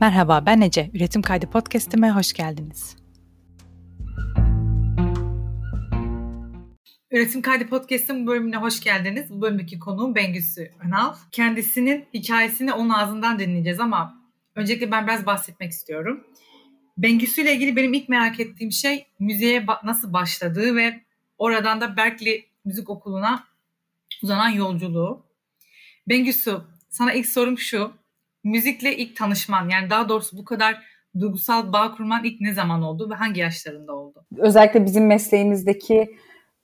Merhaba ben Ece. Üretim Kaydı Podcast'ime hoş geldiniz. Üretim Kaydı Podcast'ın bu bölümüne hoş geldiniz. Bu bölümdeki konuğum Bengüsü Önal. Kendisinin hikayesini onun ağzından dinleyeceğiz ama öncelikle ben biraz bahsetmek istiyorum. Bengüsü ile ilgili benim ilk merak ettiğim şey müziğe nasıl başladığı ve oradan da Berkeley Müzik Okulu'na uzanan yolculuğu. Bengüsü sana ilk sorum şu müzikle ilk tanışman yani daha doğrusu bu kadar duygusal bağ kurman ilk ne zaman oldu ve hangi yaşlarında oldu? Özellikle bizim mesleğimizdeki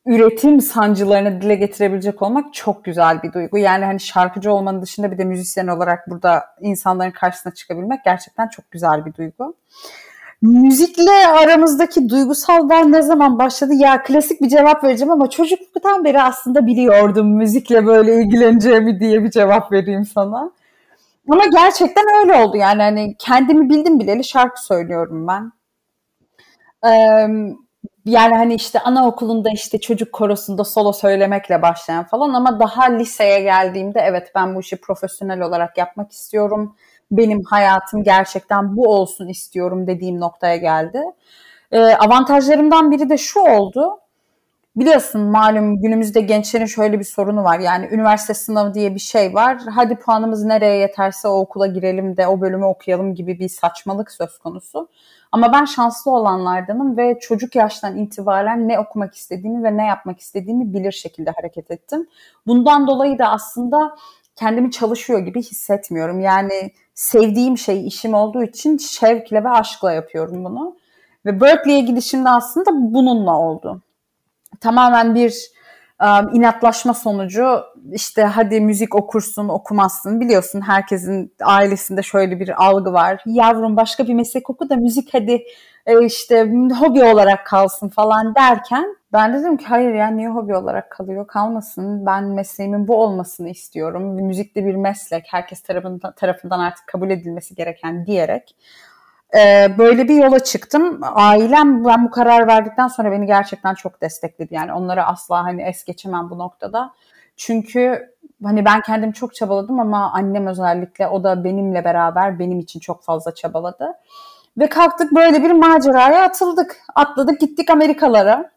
üretim sancılarını dile getirebilecek olmak çok güzel bir duygu. Yani hani şarkıcı olmanın dışında bir de müzisyen olarak burada insanların karşısına çıkabilmek gerçekten çok güzel bir duygu. Müzikle aramızdaki duygusal bağ ne zaman başladı? Ya klasik bir cevap vereceğim ama çocukluktan beri aslında biliyordum müzikle böyle ilgileneceğimi diye bir cevap vereyim sana. Ama gerçekten öyle oldu yani hani kendimi bildim bileli şarkı söylüyorum ben. Yani hani işte anaokulunda işte çocuk korosunda solo söylemekle başlayan falan ama daha liseye geldiğimde evet ben bu işi profesyonel olarak yapmak istiyorum. Benim hayatım gerçekten bu olsun istiyorum dediğim noktaya geldi. Avantajlarımdan biri de şu oldu. Biliyorsun malum günümüzde gençlerin şöyle bir sorunu var. Yani üniversite sınavı diye bir şey var. Hadi puanımız nereye yeterse o okula girelim de o bölümü okuyalım gibi bir saçmalık söz konusu. Ama ben şanslı olanlardanım ve çocuk yaştan itibaren ne okumak istediğimi ve ne yapmak istediğimi bilir şekilde hareket ettim. Bundan dolayı da aslında kendimi çalışıyor gibi hissetmiyorum. Yani sevdiğim şey işim olduğu için şevkle ve aşkla yapıyorum bunu. Ve Berkeley'e gidişim de aslında bununla oldu tamamen bir um, inatlaşma sonucu işte hadi müzik okursun okumazsın. Biliyorsun herkesin ailesinde şöyle bir algı var. Yavrum başka bir meslek oku da müzik hadi e, işte hobi olarak kalsın falan derken ben dedim ki hayır ya niye hobi olarak kalıyor? Kalmasın. Ben mesleğimin bu olmasını istiyorum. Müzik de bir meslek. Herkes tarafından, tarafından artık kabul edilmesi gereken diyerek ee, böyle bir yola çıktım. Ailem ben bu karar verdikten sonra beni gerçekten çok destekledi. Yani onları asla hani es geçemem bu noktada. Çünkü hani ben kendim çok çabaladım ama annem özellikle o da benimle beraber benim için çok fazla çabaladı. Ve kalktık böyle bir maceraya atıldık. Atladık gittik Amerikalara.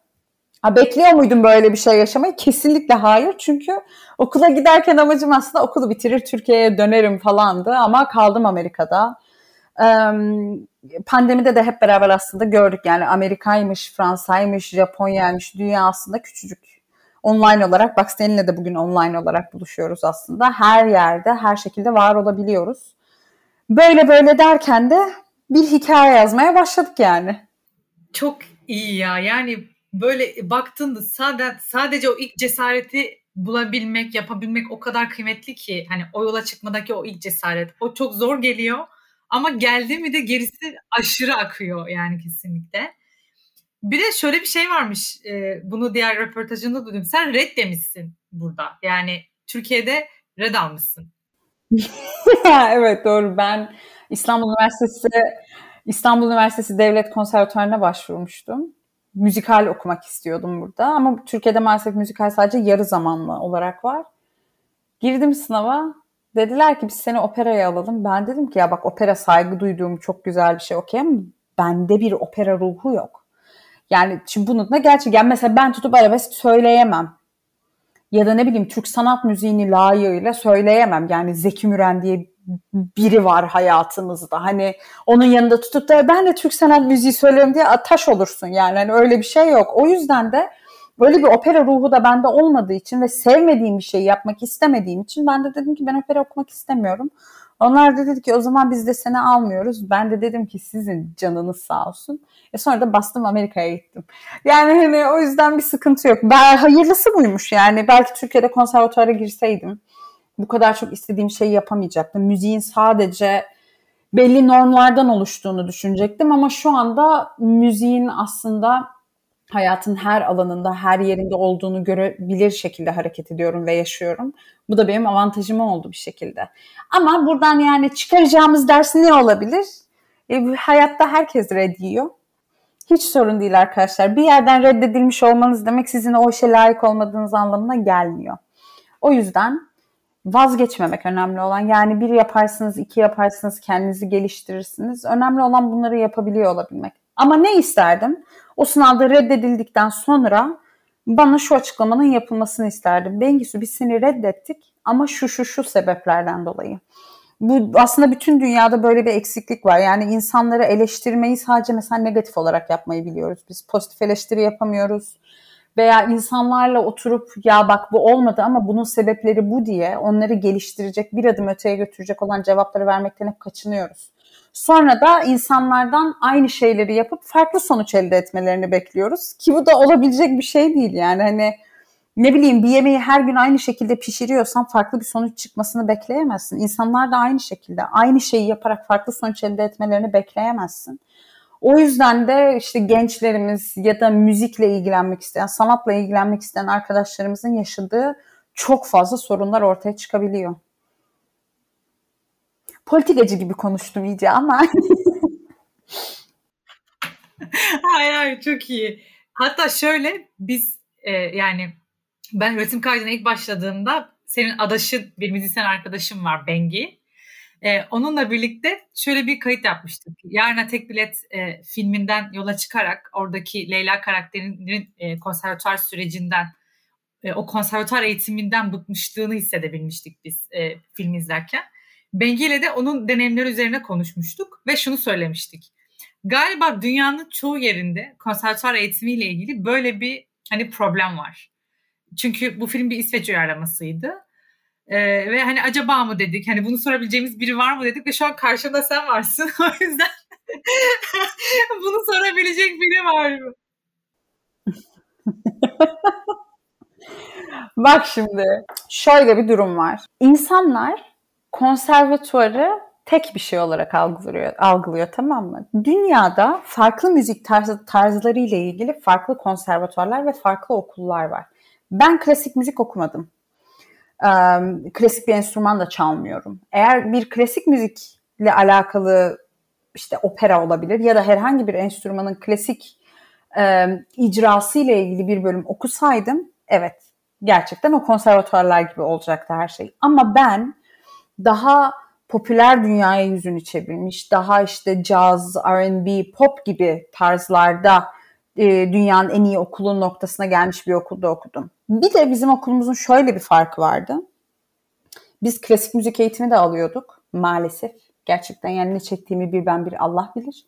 Ha, bekliyor muydum böyle bir şey yaşamayı? Kesinlikle hayır. Çünkü okula giderken amacım aslında okulu bitirir Türkiye'ye dönerim falandı. Ama kaldım Amerika'da pandemide de hep beraber aslında gördük yani Amerika'ymış, Fransa'ymış, Japonya'ymış, dünya aslında küçücük. Online olarak, bak seninle de bugün online olarak buluşuyoruz aslında. Her yerde, her şekilde var olabiliyoruz. Böyle böyle derken de bir hikaye yazmaya başladık yani. Çok iyi ya. Yani böyle baktığında sadece, sadece o ilk cesareti bulabilmek, yapabilmek o kadar kıymetli ki hani o yola çıkmadaki o ilk cesaret. O çok zor geliyor ama geldi mi de gerisi aşırı akıyor yani kesinlikle. Bir de şöyle bir şey varmış. E, bunu diğer röportajında duydum. Sen red demişsin burada. Yani Türkiye'de red almışsın. evet doğru. Ben İstanbul Üniversitesi İstanbul Üniversitesi Devlet Konservatuvarı'na başvurmuştum. Müzikal okumak istiyordum burada ama Türkiye'de maalesef müzikal sadece yarı zamanlı olarak var. Girdim sınava Dediler ki biz seni operaya alalım. Ben dedim ki ya bak opera saygı duyduğum çok güzel bir şey okey ama bende bir opera ruhu yok. Yani şimdi bunu da gerçekten mesela ben tutup arabesk söyleyemem. Ya da ne bileyim Türk sanat müziğini layığıyla söyleyemem. Yani Zeki Müren diye biri var hayatımızda. Hani onun yanında tutup da ben de Türk sanat müziği söylüyorum diye taş olursun yani. Hani öyle bir şey yok. O yüzden de Böyle bir opera ruhu da bende olmadığı için ve sevmediğim bir şeyi yapmak istemediğim için ben de dedim ki ben opera okumak istemiyorum. Onlar da dedi ki o zaman biz de seni almıyoruz. Ben de dedim ki sizin canınız sağ olsun. E sonra da bastım Amerika'ya gittim. Yani hani o yüzden bir sıkıntı yok. Ben, hayırlısı buymuş yani. Belki Türkiye'de konservatuara girseydim bu kadar çok istediğim şeyi yapamayacaktım. Müziğin sadece belli normlardan oluştuğunu düşünecektim ama şu anda müziğin aslında hayatın her alanında, her yerinde olduğunu görebilir şekilde hareket ediyorum ve yaşıyorum. Bu da benim avantajım oldu bir şekilde. Ama buradan yani çıkaracağımız ders ne olabilir? E, hayatta herkes reddiyor. Hiç sorun değil arkadaşlar. Bir yerden reddedilmiş olmanız demek sizin o işe layık olmadığınız anlamına gelmiyor. O yüzden vazgeçmemek önemli olan. Yani bir yaparsınız, iki yaparsınız, kendinizi geliştirirsiniz. Önemli olan bunları yapabiliyor olabilmek. Ama ne isterdim? O sınavda reddedildikten sonra bana şu açıklamanın yapılmasını isterdim. Bengisu biz seni reddettik ama şu şu şu sebeplerden dolayı. Bu aslında bütün dünyada böyle bir eksiklik var. Yani insanları eleştirmeyi sadece mesela negatif olarak yapmayı biliyoruz. Biz pozitif eleştiri yapamıyoruz veya insanlarla oturup ya bak bu olmadı ama bunun sebepleri bu diye onları geliştirecek bir adım öteye götürecek olan cevapları vermekten hep kaçınıyoruz. Sonra da insanlardan aynı şeyleri yapıp farklı sonuç elde etmelerini bekliyoruz. Ki bu da olabilecek bir şey değil yani hani ne bileyim bir yemeği her gün aynı şekilde pişiriyorsan farklı bir sonuç çıkmasını bekleyemezsin. İnsanlar da aynı şekilde aynı şeyi yaparak farklı sonuç elde etmelerini bekleyemezsin. O yüzden de işte gençlerimiz ya da müzikle ilgilenmek isteyen, sanatla ilgilenmek isteyen arkadaşlarımızın yaşadığı çok fazla sorunlar ortaya çıkabiliyor. Politikacı gibi konuştum iyice ama. hayır hayır çok iyi. Hatta şöyle biz e, yani ben üretim kaydına ilk başladığımda senin adaşın bir müzisyen arkadaşım var Bengi. E, onunla birlikte şöyle bir kayıt yapmıştık. Yarına Tek Bilet e, filminden yola çıkarak oradaki Leyla karakterinin e, konservatuar sürecinden, e, o konservatuar eğitiminden bıkmışlığını hissedebilmiştik biz e, film izlerken. Bengi ile de onun deneyimleri üzerine konuşmuştuk ve şunu söylemiştik. Galiba dünyanın çoğu yerinde konservatuar eğitimiyle ilgili böyle bir hani problem var. Çünkü bu film bir İsveç uyarlamasıydı. Ee, ve hani acaba mı dedik hani bunu sorabileceğimiz biri var mı dedik ve şu an karşımda sen varsın o yüzden bunu sorabilecek biri var mı? Bak şimdi şöyle bir durum var. İnsanlar konservatuarı tek bir şey olarak algılıyor, algılıyor tamam mı? Dünyada farklı müzik tarzı, tarzları ile ilgili farklı konservatuarlar ve farklı okullar var. Ben klasik müzik okumadım klasik bir enstrüman da çalmıyorum. Eğer bir klasik müzikle alakalı işte opera olabilir ya da herhangi bir enstrümanın klasik e, icrası ile ilgili bir bölüm okusaydım evet gerçekten o konservatuarlar gibi olacaktı her şey. Ama ben daha popüler dünyaya yüzünü çevirmiş, daha işte caz, R&B, pop gibi tarzlarda e, dünyanın en iyi okulun noktasına gelmiş bir okulda okudum. Bir de bizim okulumuzun şöyle bir farkı vardı. Biz klasik müzik eğitimi de alıyorduk maalesef. Gerçekten yani ne çektiğimi bir ben bir Allah bilir.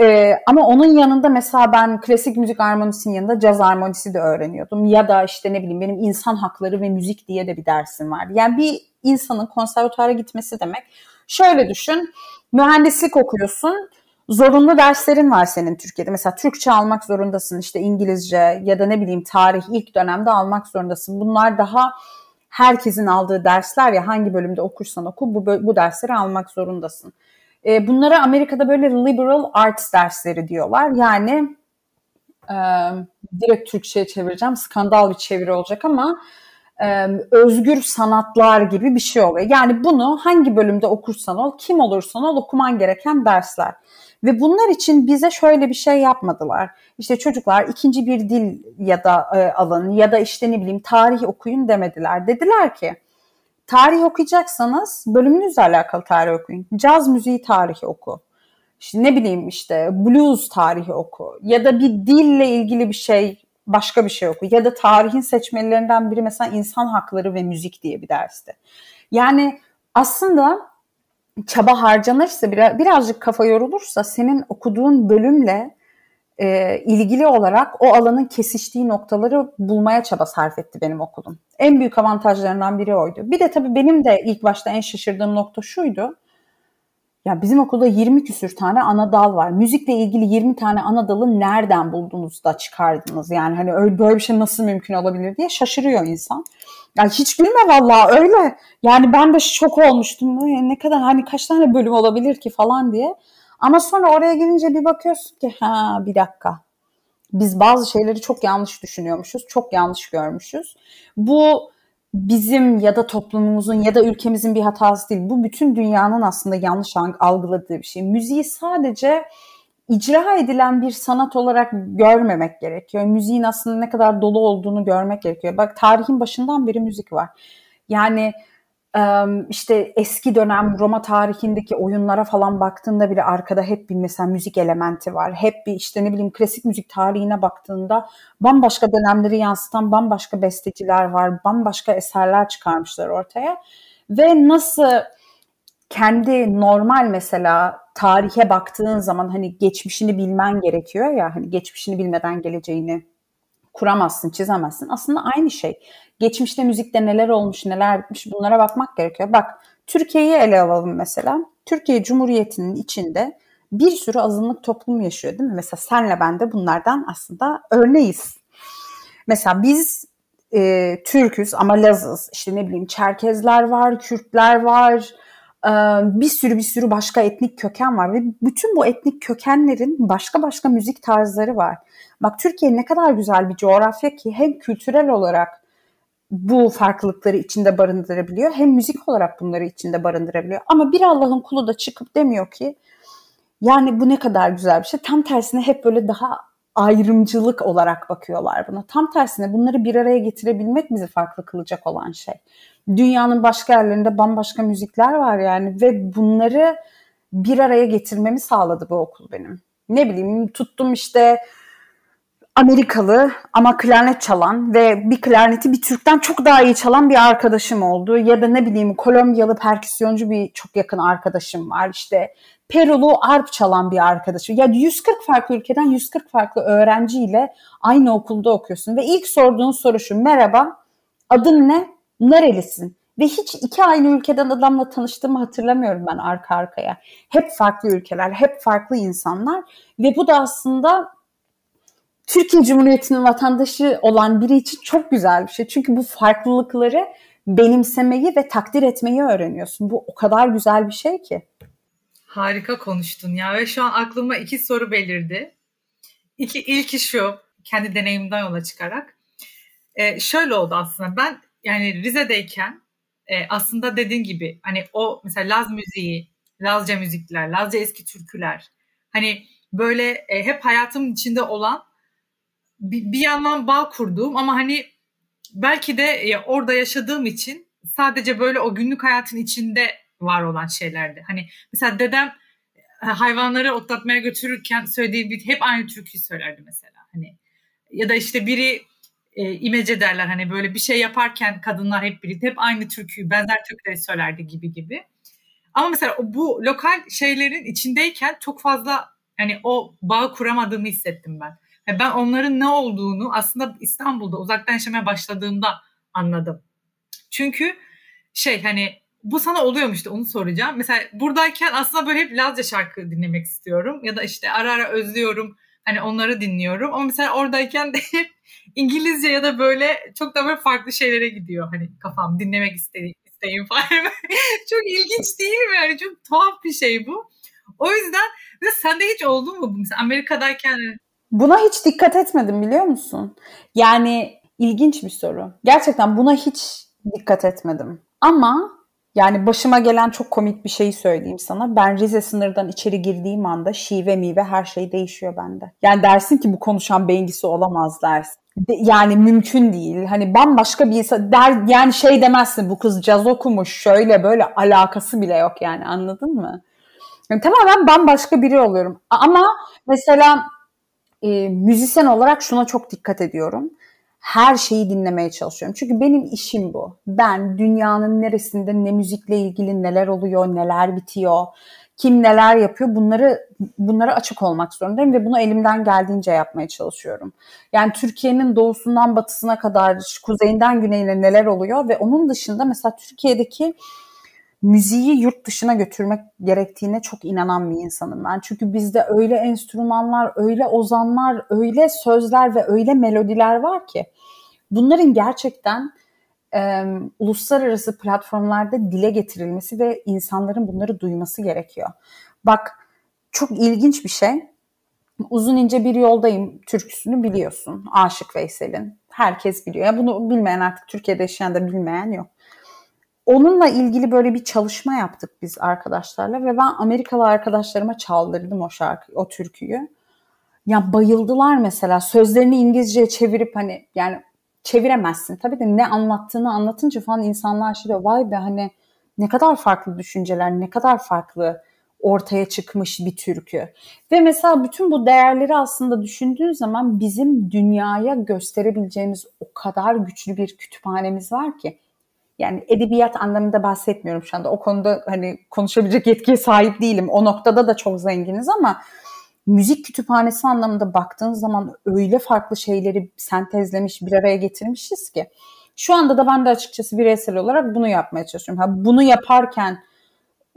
Ee, ama onun yanında mesela ben klasik müzik armonisinin yanında caz armonisi de öğreniyordum. Ya da işte ne bileyim benim insan hakları ve müzik diye de bir dersim vardı. Yani bir insanın konservatuara gitmesi demek. Şöyle düşün, mühendislik okuyorsun zorunlu derslerin var senin Türkiye'de. Mesela Türkçe almak zorundasın, işte İngilizce ya da ne bileyim tarih ilk dönemde almak zorundasın. Bunlar daha herkesin aldığı dersler ya hangi bölümde okursan oku bu, bu dersleri almak zorundasın. E, bunlara Amerika'da böyle liberal arts dersleri diyorlar. Yani e, direkt Türkçe'ye çevireceğim. Skandal bir çeviri olacak ama özgür sanatlar gibi bir şey oluyor. Yani bunu hangi bölümde okursan ol, kim olursan ol okuman gereken dersler. Ve bunlar için bize şöyle bir şey yapmadılar. İşte çocuklar ikinci bir dil ya da e, alın ya da işte ne bileyim tarih okuyun demediler. Dediler ki tarih okuyacaksanız bölümünüzle alakalı tarih okuyun. Caz müziği tarihi oku. İşte ne bileyim işte blues tarihi oku ya da bir dille ilgili bir şey başka bir şey oku ya da tarihin seçmelerinden biri mesela insan hakları ve müzik diye bir dersti. Yani aslında çaba harcanırsa biraz, birazcık kafa yorulursa senin okuduğun bölümle e, ilgili olarak o alanın kesiştiği noktaları bulmaya çaba sarf etti benim okulum. En büyük avantajlarından biri oydu. Bir de tabii benim de ilk başta en şaşırdığım nokta şuydu. Ya bizim okulda 20 küsür tane ana dal var. Müzikle ilgili 20 tane ana dalı nereden buldunuz da çıkardınız? Yani hani öyle böyle bir şey nasıl mümkün olabilir diye şaşırıyor insan. Yani hiç gülme vallahi öyle. Yani ben de şok olmuştum. Ne kadar hani kaç tane bölüm olabilir ki falan diye. Ama sonra oraya gelince bir bakıyorsun ki ha bir dakika. Biz bazı şeyleri çok yanlış düşünüyormuşuz, çok yanlış görmüşüz. Bu bizim ya da toplumumuzun ya da ülkemizin bir hatası değil. Bu bütün dünyanın aslında yanlış algıladığı bir şey. Müziği sadece icra edilen bir sanat olarak görmemek gerekiyor. Müziğin aslında ne kadar dolu olduğunu görmek gerekiyor. Bak tarihin başından beri müzik var. Yani işte eski dönem Roma tarihindeki oyunlara falan baktığında bile arkada hep bir mesela müzik elementi var. Hep bir işte ne bileyim klasik müzik tarihine baktığında bambaşka dönemleri yansıtan bambaşka besteciler var. Bambaşka eserler çıkarmışlar ortaya. Ve nasıl kendi normal mesela tarihe baktığın zaman hani geçmişini bilmen gerekiyor ya hani geçmişini bilmeden geleceğini kuramazsın, çizemezsin. Aslında aynı şey. Geçmişte müzikte neler olmuş, neler bitmiş bunlara bakmak gerekiyor. Bak Türkiye'yi ele alalım mesela. Türkiye Cumhuriyeti'nin içinde bir sürü azınlık toplum yaşıyor değil mi? Mesela senle ben de bunlardan aslında örneğiz. Mesela biz e, Türküz ama Lazız. İşte ne bileyim Çerkezler var, Kürtler var, bir sürü bir sürü başka etnik köken var ve bütün bu etnik kökenlerin başka başka müzik tarzları var. Bak Türkiye ne kadar güzel bir coğrafya ki hem kültürel olarak bu farklılıkları içinde barındırabiliyor hem müzik olarak bunları içinde barındırabiliyor. Ama bir Allah'ın kulu da çıkıp demiyor ki yani bu ne kadar güzel bir şey. Tam tersine hep böyle daha ayrımcılık olarak bakıyorlar buna. Tam tersine bunları bir araya getirebilmek bizi farklı kılacak olan şey. Dünyanın başka yerlerinde bambaşka müzikler var yani ve bunları bir araya getirmemi sağladı bu okul benim. Ne bileyim tuttum işte Amerikalı ama klarnet çalan ve bir klarneti bir Türk'ten çok daha iyi çalan bir arkadaşım oldu. Ya da ne bileyim Kolombiyalı perküsyoncu bir çok yakın arkadaşım var. İşte Perulu arp çalan bir arkadaşım. Ya 140 farklı ülkeden 140 farklı öğrenciyle aynı okulda okuyorsun. Ve ilk sorduğun soru şu. Merhaba adın ne? Nerelisin? Ve hiç iki aynı ülkeden adamla tanıştığımı hatırlamıyorum ben arka arkaya. Hep farklı ülkeler, hep farklı insanlar. Ve bu da aslında Türkiye Cumhuriyeti'nin vatandaşı olan biri için çok güzel bir şey. Çünkü bu farklılıkları benimsemeyi ve takdir etmeyi öğreniyorsun. Bu o kadar güzel bir şey ki. Harika konuştun ya ve şu an aklıma iki soru belirdi. İki, ilki şu, kendi deneyimden yola çıkarak. Ee, şöyle oldu aslında ben yani Rize'deyken e, aslında dediğin gibi hani o mesela Laz müziği, Lazca müzikler, Lazca eski türküler hani böyle e, hep hayatımın içinde olan bir, bir yandan bağ kurduğum ama hani belki de ya orada yaşadığım için sadece böyle o günlük hayatın içinde var olan şeylerdi. Hani mesela dedem e, hayvanları otlatmaya götürürken söylediği bir hep aynı türküyü söylerdi mesela. Hani ya da işte biri e, imece derler hani böyle bir şey yaparken kadınlar hep birlikte hep aynı türküyü benzer türküleri söylerdi gibi gibi. Ama mesela bu lokal şeylerin içindeyken çok fazla hani o bağı kuramadığımı hissettim ben. Yani ben onların ne olduğunu aslında İstanbul'da uzaktan yaşamaya başladığımda anladım. Çünkü şey hani bu sana oluyormuş işte onu soracağım. Mesela buradayken aslında böyle hep Lazca şarkı dinlemek istiyorum. Ya da işte ara ara özlüyorum. Hani onları dinliyorum. Ama mesela oradayken de hep İngilizce ya da böyle çok da böyle farklı şeylere gidiyor. Hani kafam dinlemek istediğim, isteğim falan. çok ilginç değil mi? Yani çok tuhaf bir şey bu. O yüzden mesela sende hiç oldu mu bu? Mesela Amerika'dayken Buna hiç dikkat etmedim biliyor musun? Yani ilginç bir soru. Gerçekten buna hiç dikkat etmedim. Ama yani başıma gelen çok komik bir şeyi söyleyeyim sana. Ben Rize sınırdan içeri girdiğim anda şive mive her şey değişiyor bende. Yani dersin ki bu konuşan Bengisi olamaz dersin. Yani mümkün değil. Hani bambaşka bir insan der yani şey demezsin bu kız caz okumuş şöyle böyle alakası bile yok yani anladın mı? Yani tamamen bambaşka biri oluyorum. Ama mesela e, müzisyen olarak şuna çok dikkat ediyorum. Her şeyi dinlemeye çalışıyorum. Çünkü benim işim bu. Ben dünyanın neresinde ne müzikle ilgili neler oluyor, neler bitiyor, kim neler yapıyor bunları bunlara açık olmak zorundayım ve bunu elimden geldiğince yapmaya çalışıyorum. Yani Türkiye'nin doğusundan batısına kadar, kuzeyinden güneyine neler oluyor ve onun dışında mesela Türkiye'deki müziği yurt dışına götürmek gerektiğine çok inanan bir insanım ben. Çünkü bizde öyle enstrümanlar, öyle ozanlar, öyle sözler ve öyle melodiler var ki bunların gerçekten e, uluslararası platformlarda dile getirilmesi ve insanların bunları duyması gerekiyor. Bak çok ilginç bir şey. Uzun ince bir yoldayım türküsünü biliyorsun. Aşık Veysel'in. Herkes biliyor. Ya bunu bilmeyen artık Türkiye'de yaşayan da bilmeyen yok onunla ilgili böyle bir çalışma yaptık biz arkadaşlarla ve ben Amerikalı arkadaşlarıma çaldırdım o şarkı, o türküyü. Ya bayıldılar mesela sözlerini İngilizceye çevirip hani yani çeviremezsin. Tabii de ne anlattığını anlatınca falan insanlar şey diyor vay be hani Ne kadar farklı düşünceler, ne kadar farklı ortaya çıkmış bir türkü. Ve mesela bütün bu değerleri aslında düşündüğün zaman bizim dünyaya gösterebileceğimiz o kadar güçlü bir kütüphanemiz var ki. Yani edebiyat anlamında bahsetmiyorum şu anda. O konuda hani konuşabilecek yetkiye sahip değilim. O noktada da çok zenginiz ama müzik kütüphanesi anlamında baktığın zaman öyle farklı şeyleri sentezlemiş, bir araya getirmişiz ki. Şu anda da ben de açıkçası bireysel olarak bunu yapmaya çalışıyorum. Ha, bunu yaparken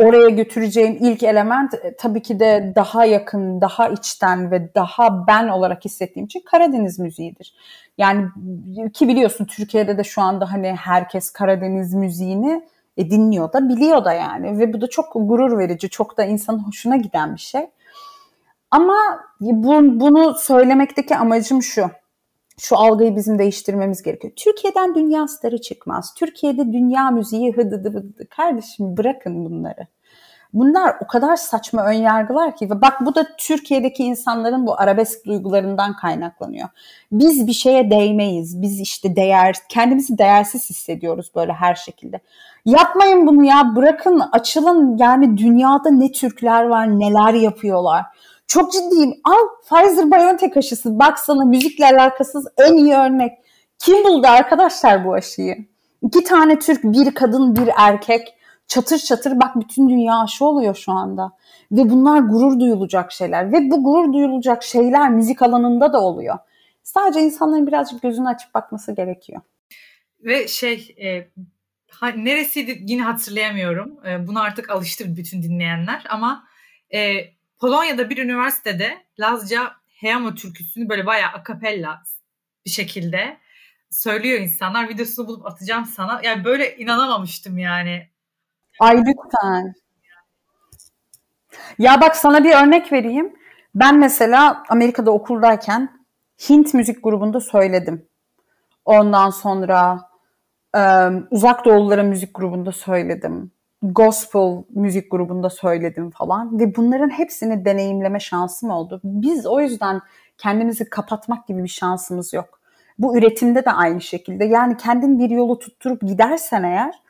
oraya götüreceğim ilk element e, tabii ki de daha yakın, daha içten ve daha ben olarak hissettiğim için Karadeniz müziğidir. Yani ki biliyorsun Türkiye'de de şu anda hani herkes Karadeniz müziğini e, dinliyor da biliyor da yani ve bu da çok gurur verici, çok da insanın hoşuna giden bir şey. Ama bu, bunu söylemekteki amacım şu. Şu algıyı bizim değiştirmemiz gerekiyor. Türkiye'den dünya starı çıkmaz. Türkiye'de dünya müziği hıdıdı hıdıdı. Kardeşim bırakın bunları. Bunlar o kadar saçma ön yargılar ki ve bak bu da Türkiye'deki insanların bu arabesk duygularından kaynaklanıyor. Biz bir şeye değmeyiz. Biz işte değer kendimizi değersiz hissediyoruz böyle her şekilde. Yapmayın bunu ya. Bırakın, açılın. Yani dünyada ne Türkler var, neler yapıyorlar. Çok ciddiyim. Al Pfizer-BioNTech aşısı. Bak sana müzikle alakasız en iyi örnek. Kim buldu arkadaşlar bu aşıyı? İki tane Türk, bir kadın, bir erkek. Çatır çatır bak bütün dünya aşı oluyor şu anda. Ve bunlar gurur duyulacak şeyler. Ve bu gurur duyulacak şeyler müzik alanında da oluyor. Sadece insanların birazcık gözünü açıp bakması gerekiyor. Ve şey e, ha, neresiydi yine hatırlayamıyorum. E, buna artık alıştı bütün dinleyenler ama e, Polonya'da bir üniversitede Lazca Heyamo türküsünü böyle bayağı akapella bir şekilde söylüyor insanlar. Videosunu bulup atacağım sana. Yani böyle inanamamıştım yani. Ay lütfen. Ya bak sana bir örnek vereyim. Ben mesela Amerika'da okuldayken Hint müzik grubunda söyledim. Ondan sonra um, Uzak Doğululara müzik grubunda söyledim gospel müzik grubunda söyledim falan ve bunların hepsini deneyimleme şansım oldu. Biz o yüzden kendimizi kapatmak gibi bir şansımız yok. Bu üretimde de aynı şekilde. Yani kendin bir yolu tutturup gidersen eğer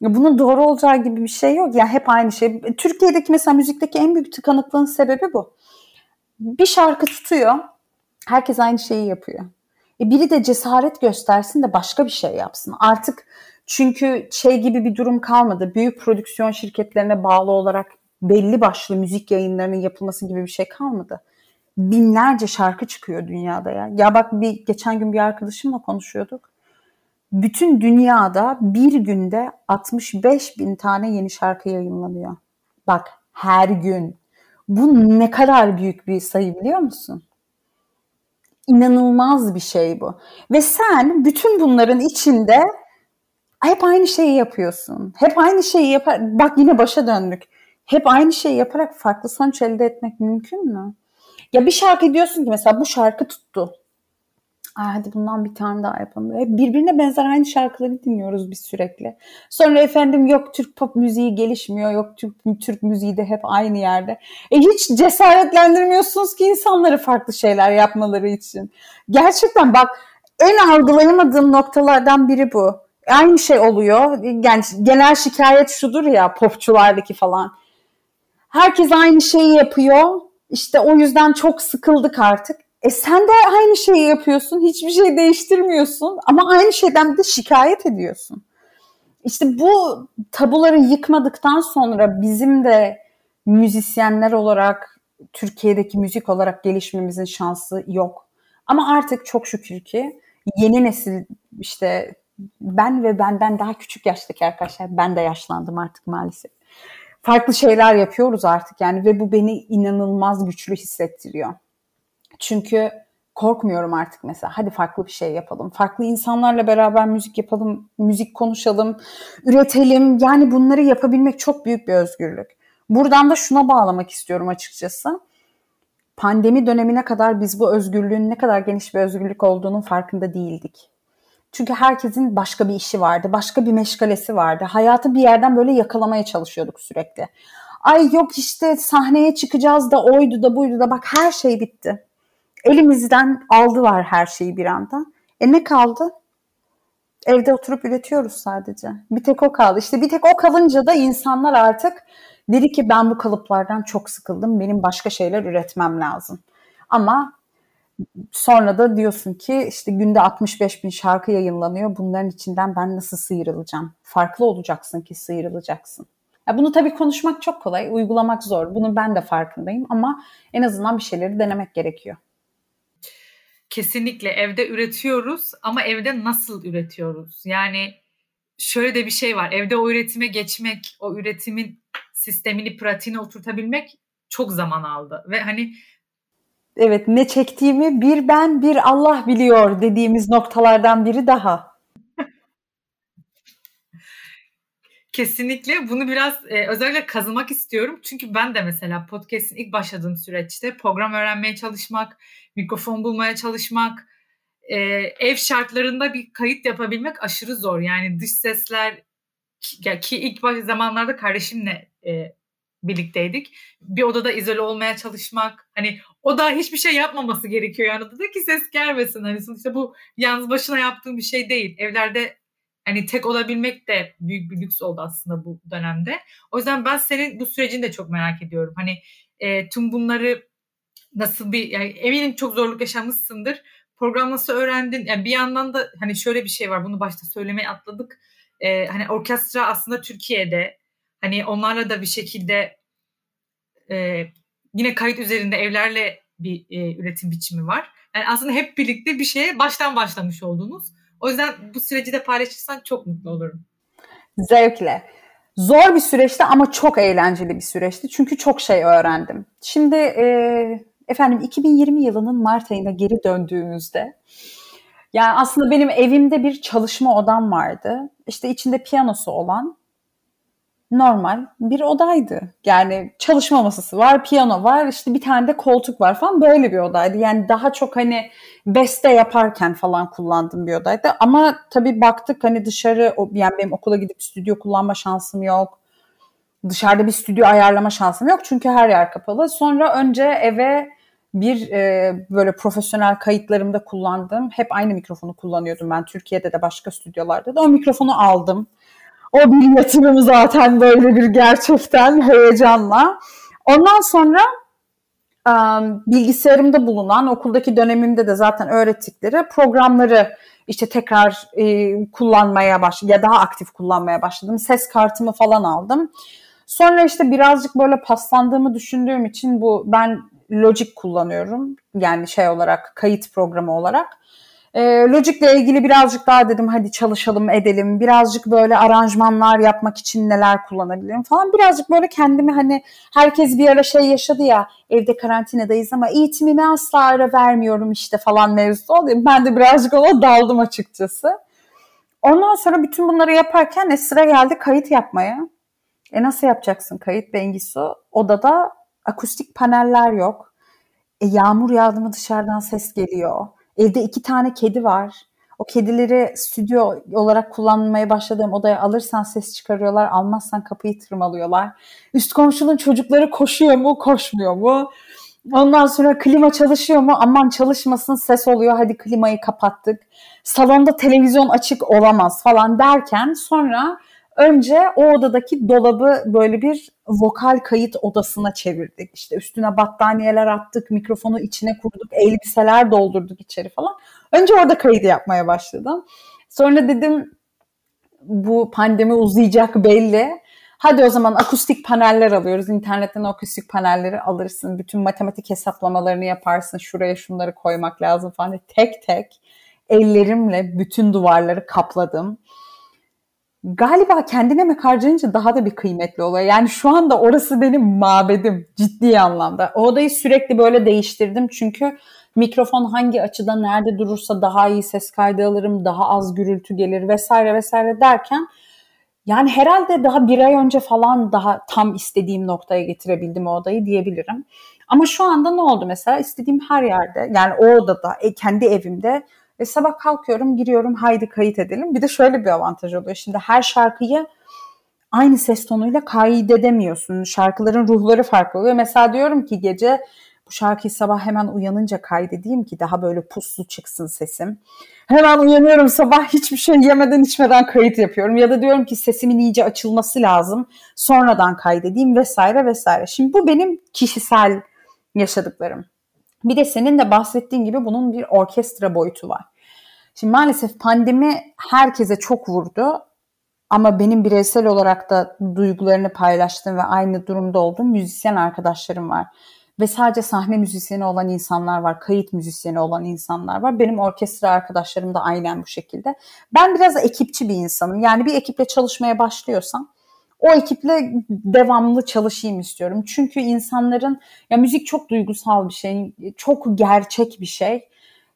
bunun doğru olacağı gibi bir şey yok. Ya yani hep aynı şey. Türkiye'deki mesela müzikteki en büyük tıkanıklığın sebebi bu. Bir şarkı tutuyor. Herkes aynı şeyi yapıyor. E biri de cesaret göstersin de başka bir şey yapsın. Artık çünkü şey gibi bir durum kalmadı. Büyük prodüksiyon şirketlerine bağlı olarak belli başlı müzik yayınlarının yapılması gibi bir şey kalmadı. Binlerce şarkı çıkıyor dünyada ya. Ya bak bir geçen gün bir arkadaşımla konuşuyorduk. Bütün dünyada bir günde 65 bin tane yeni şarkı yayınlanıyor. Bak her gün. Bu ne kadar büyük bir sayı biliyor musun? İnanılmaz bir şey bu. Ve sen bütün bunların içinde hep aynı şeyi yapıyorsun. Hep aynı şeyi yapar. Bak yine başa döndük. Hep aynı şeyi yaparak farklı sonuç elde etmek mümkün mü? Ya bir şarkı diyorsun ki mesela bu şarkı tuttu. Aa, hadi bundan bir tane daha yapalım. Hep birbirine benzer aynı şarkıları dinliyoruz biz sürekli. Sonra efendim yok Türk pop müziği gelişmiyor. Yok Türk, Türk müziği de hep aynı yerde. E hiç cesaretlendirmiyorsunuz ki insanları farklı şeyler yapmaları için. Gerçekten bak en algılayamadığım noktalardan biri bu aynı şey oluyor. Yani genel şikayet şudur ya popçulardaki falan. Herkes aynı şeyi yapıyor. İşte o yüzden çok sıkıldık artık. E sen de aynı şeyi yapıyorsun. Hiçbir şey değiştirmiyorsun. Ama aynı şeyden de şikayet ediyorsun. İşte bu tabuları yıkmadıktan sonra bizim de müzisyenler olarak Türkiye'deki müzik olarak gelişmemizin şansı yok. Ama artık çok şükür ki yeni nesil işte ben ve benden daha küçük yaştaki arkadaşlar ben de yaşlandım artık maalesef. Farklı şeyler yapıyoruz artık yani ve bu beni inanılmaz güçlü hissettiriyor. Çünkü korkmuyorum artık mesela. Hadi farklı bir şey yapalım. Farklı insanlarla beraber müzik yapalım, müzik konuşalım, üretelim. Yani bunları yapabilmek çok büyük bir özgürlük. Buradan da şuna bağlamak istiyorum açıkçası. Pandemi dönemine kadar biz bu özgürlüğün ne kadar geniş bir özgürlük olduğunun farkında değildik. Çünkü herkesin başka bir işi vardı, başka bir meşgalesi vardı. Hayatı bir yerden böyle yakalamaya çalışıyorduk sürekli. Ay yok işte sahneye çıkacağız da oydu da buydu da bak her şey bitti. Elimizden aldılar her şeyi bir anda. E ne kaldı? Evde oturup üretiyoruz sadece. Bir tek o kaldı. İşte bir tek o kalınca da insanlar artık dedi ki ben bu kalıplardan çok sıkıldım. Benim başka şeyler üretmem lazım. Ama sonra da diyorsun ki işte günde 65 bin şarkı yayınlanıyor. Bunların içinden ben nasıl sıyrılacağım? Farklı olacaksın ki sıyrılacaksın. Ya bunu tabii konuşmak çok kolay, uygulamak zor. Bunun ben de farkındayım ama en azından bir şeyleri denemek gerekiyor. Kesinlikle evde üretiyoruz ama evde nasıl üretiyoruz? Yani şöyle de bir şey var. Evde o üretime geçmek, o üretimin sistemini, pratiğini oturtabilmek çok zaman aldı. Ve hani Evet ne çektiğimi bir ben bir Allah biliyor dediğimiz noktalardan biri daha. Kesinlikle bunu biraz e, özellikle kazımak istiyorum. Çünkü ben de mesela podcast'in ilk başladığım süreçte program öğrenmeye çalışmak, mikrofon bulmaya çalışmak, e, ev şartlarında bir kayıt yapabilmek aşırı zor. Yani dış sesler ki, ki ilk baş zamanlarda kardeşimle e, birlikteydik. Bir odada izole olmaya çalışmak. Hani o da hiçbir şey yapmaması gerekiyor yani odada ki ses gelmesin. Hani sonuçta bu yalnız başına yaptığım bir şey değil. Evlerde hani tek olabilmek de büyük bir lüks oldu aslında bu dönemde. O yüzden ben senin bu sürecini de çok merak ediyorum. Hani e, tüm bunları nasıl bir yani eminim çok zorluk yaşamışsındır. Program nasıl öğrendin? Yani bir yandan da hani şöyle bir şey var. Bunu başta söylemeye atladık. E, hani orkestra aslında Türkiye'de hani onlarla da bir şekilde e, yine kayıt üzerinde evlerle bir e, üretim biçimi var. Yani aslında hep birlikte bir şeye baştan başlamış oldunuz. O yüzden bu süreci de paylaşırsan çok mutlu olurum. Zevkle. Zor bir süreçti ama çok eğlenceli bir süreçti. Çünkü çok şey öğrendim. Şimdi e, efendim 2020 yılının Mart ayına geri döndüğümüzde yani aslında benim evimde bir çalışma odam vardı. İşte içinde piyanosu olan normal bir odaydı. Yani çalışma masası var, piyano var, işte bir tane de koltuk var falan böyle bir odaydı. Yani daha çok hani beste yaparken falan kullandığım bir odaydı. Ama tabii baktık hani dışarı yani benim okula gidip stüdyo kullanma şansım yok. Dışarıda bir stüdyo ayarlama şansım yok çünkü her yer kapalı. Sonra önce eve bir e, böyle profesyonel kayıtlarımda kullandığım hep aynı mikrofonu kullanıyordum ben Türkiye'de de başka stüdyolarda da o mikrofonu aldım o bir yatırım zaten böyle bir gerçekten heyecanla. Ondan sonra bilgisayarımda bulunan okuldaki dönemimde de zaten öğrettikleri programları işte tekrar e, kullanmaya başladım ya daha aktif kullanmaya başladım. Ses kartımı falan aldım. Sonra işte birazcık böyle paslandığımı düşündüğüm için bu ben Logic kullanıyorum. Yani şey olarak kayıt programı olarak. E, Logic'le ilgili birazcık daha dedim hadi çalışalım edelim. Birazcık böyle aranjmanlar yapmak için neler kullanabilirim falan. Birazcık böyle kendimi hani herkes bir ara şey yaşadı ya evde karantinadayız ama eğitimime asla ara vermiyorum işte falan mevzusu oluyor. Ben de birazcık ona daldım açıkçası. Ondan sonra bütün bunları yaparken e, sıra geldi kayıt yapmaya. E nasıl yapacaksın kayıt Bengisu? Odada akustik paneller yok. E, yağmur yağdı mı dışarıdan ses geliyor. Evde iki tane kedi var. O kedileri stüdyo olarak kullanmaya başladığım odaya alırsan ses çıkarıyorlar, almazsan kapıyı tırmalıyorlar. Üst komşunun çocukları koşuyor mu, koşmuyor mu? Ondan sonra klima çalışıyor mu? Aman çalışmasın ses oluyor hadi klimayı kapattık. Salonda televizyon açık olamaz falan derken sonra önce o odadaki dolabı böyle bir vokal kayıt odasına çevirdik. İşte üstüne battaniyeler attık, mikrofonu içine kurduk, elbiseler doldurduk içeri falan. Önce orada kayıt yapmaya başladım. Sonra dedim bu pandemi uzayacak belli. Hadi o zaman akustik paneller alıyoruz. İnternetten akustik panelleri alırsın. Bütün matematik hesaplamalarını yaparsın. Şuraya şunları koymak lazım falan. Tek tek ellerimle bütün duvarları kapladım galiba kendine emek harcayınca daha da bir kıymetli oluyor. Yani şu anda orası benim mabedim ciddi anlamda. O odayı sürekli böyle değiştirdim çünkü mikrofon hangi açıda nerede durursa daha iyi ses kaydı alırım, daha az gürültü gelir vesaire vesaire derken yani herhalde daha bir ay önce falan daha tam istediğim noktaya getirebildim o odayı diyebilirim. Ama şu anda ne oldu mesela? istediğim her yerde yani o odada, e, kendi evimde ve sabah kalkıyorum, giriyorum, haydi kayıt edelim. Bir de şöyle bir avantaj oluyor. Şimdi her şarkıyı aynı ses tonuyla kaydedemiyorsun. Şarkıların ruhları farklı oluyor. Mesela diyorum ki gece Bu şarkıyı sabah hemen uyanınca kaydedeyim ki daha böyle puslu çıksın sesim. Hemen uyanıyorum sabah hiçbir şey yemeden içmeden kayıt yapıyorum. Ya da diyorum ki sesimin iyice açılması lazım. Sonradan kaydedeyim vesaire vesaire. Şimdi bu benim kişisel yaşadıklarım. Bir de senin de bahsettiğin gibi bunun bir orkestra boyutu var. Şimdi maalesef pandemi herkese çok vurdu. Ama benim bireysel olarak da duygularını paylaştığım ve aynı durumda olduğum müzisyen arkadaşlarım var. Ve sadece sahne müzisyeni olan insanlar var, kayıt müzisyeni olan insanlar var. Benim orkestra arkadaşlarım da aynen bu şekilde. Ben biraz ekipçi bir insanım. Yani bir ekiple çalışmaya başlıyorsam o ekiple devamlı çalışayım istiyorum. Çünkü insanların ya müzik çok duygusal bir şey, çok gerçek bir şey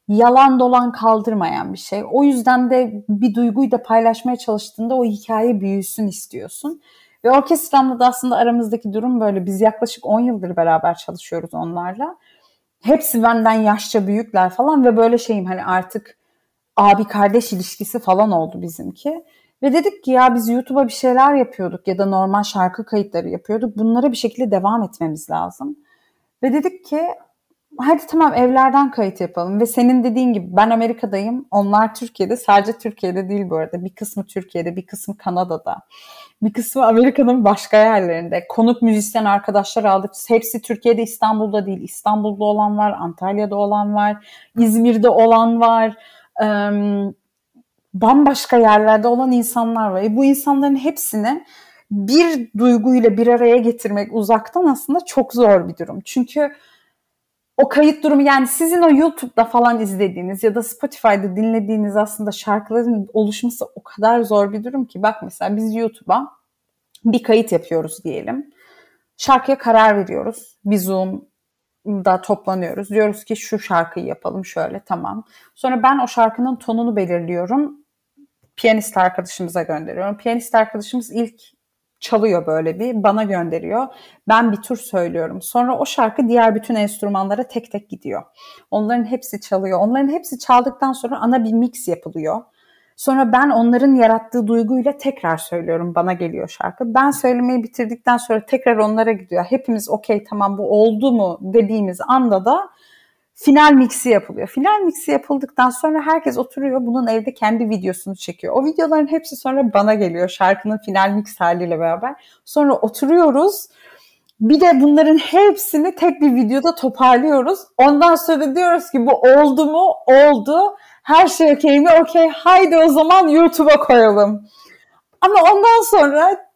yalan dolan kaldırmayan bir şey. O yüzden de bir duyguyu da paylaşmaya çalıştığında o hikaye büyüsün istiyorsun. Ve orkestramla da aslında aramızdaki durum böyle. Biz yaklaşık 10 yıldır beraber çalışıyoruz onlarla. Hepsi benden yaşça büyükler falan ve böyle şeyim hani artık abi kardeş ilişkisi falan oldu bizimki. Ve dedik ki ya biz YouTube'a bir şeyler yapıyorduk ya da normal şarkı kayıtları yapıyorduk. Bunlara bir şekilde devam etmemiz lazım. Ve dedik ki hadi tamam evlerden kayıt yapalım. Ve senin dediğin gibi ben Amerika'dayım. Onlar Türkiye'de. Sadece Türkiye'de değil bu arada. Bir kısmı Türkiye'de bir kısmı Kanada'da. Bir kısmı Amerika'nın başka yerlerinde. Konuk müzisyen arkadaşlar aldık. Hepsi Türkiye'de İstanbul'da değil. İstanbul'da olan var Antalya'da olan var İzmir'de olan var. Bambaşka yerlerde olan insanlar var. E bu insanların hepsini bir duyguyla bir araya getirmek uzaktan aslında çok zor bir durum. Çünkü o kayıt durumu yani sizin o YouTube'da falan izlediğiniz ya da Spotify'da dinlediğiniz aslında şarkıların oluşması o kadar zor bir durum ki bak mesela biz YouTube'a bir kayıt yapıyoruz diyelim. Şarkıya karar veriyoruz. Bir Zoom'da toplanıyoruz. Diyoruz ki şu şarkıyı yapalım şöyle tamam. Sonra ben o şarkının tonunu belirliyorum. Piyanist arkadaşımıza gönderiyorum. Piyanist arkadaşımız ilk çalıyor böyle bir bana gönderiyor. Ben bir tur söylüyorum. Sonra o şarkı diğer bütün enstrümanlara tek tek gidiyor. Onların hepsi çalıyor. Onların hepsi çaldıktan sonra ana bir mix yapılıyor. Sonra ben onların yarattığı duyguyla tekrar söylüyorum. Bana geliyor şarkı. Ben söylemeyi bitirdikten sonra tekrar onlara gidiyor. Hepimiz okey tamam bu oldu mu dediğimiz anda da final mixi yapılıyor. Final mixi yapıldıktan sonra herkes oturuyor bunun evde kendi videosunu çekiyor. O videoların hepsi sonra bana geliyor şarkının final mix haliyle beraber. Sonra oturuyoruz. Bir de bunların hepsini tek bir videoda toparlıyoruz. Ondan sonra diyoruz ki bu oldu mu? Oldu. Her şey okey mi? Okey. Haydi o zaman YouTube'a koyalım. Ama ondan sonra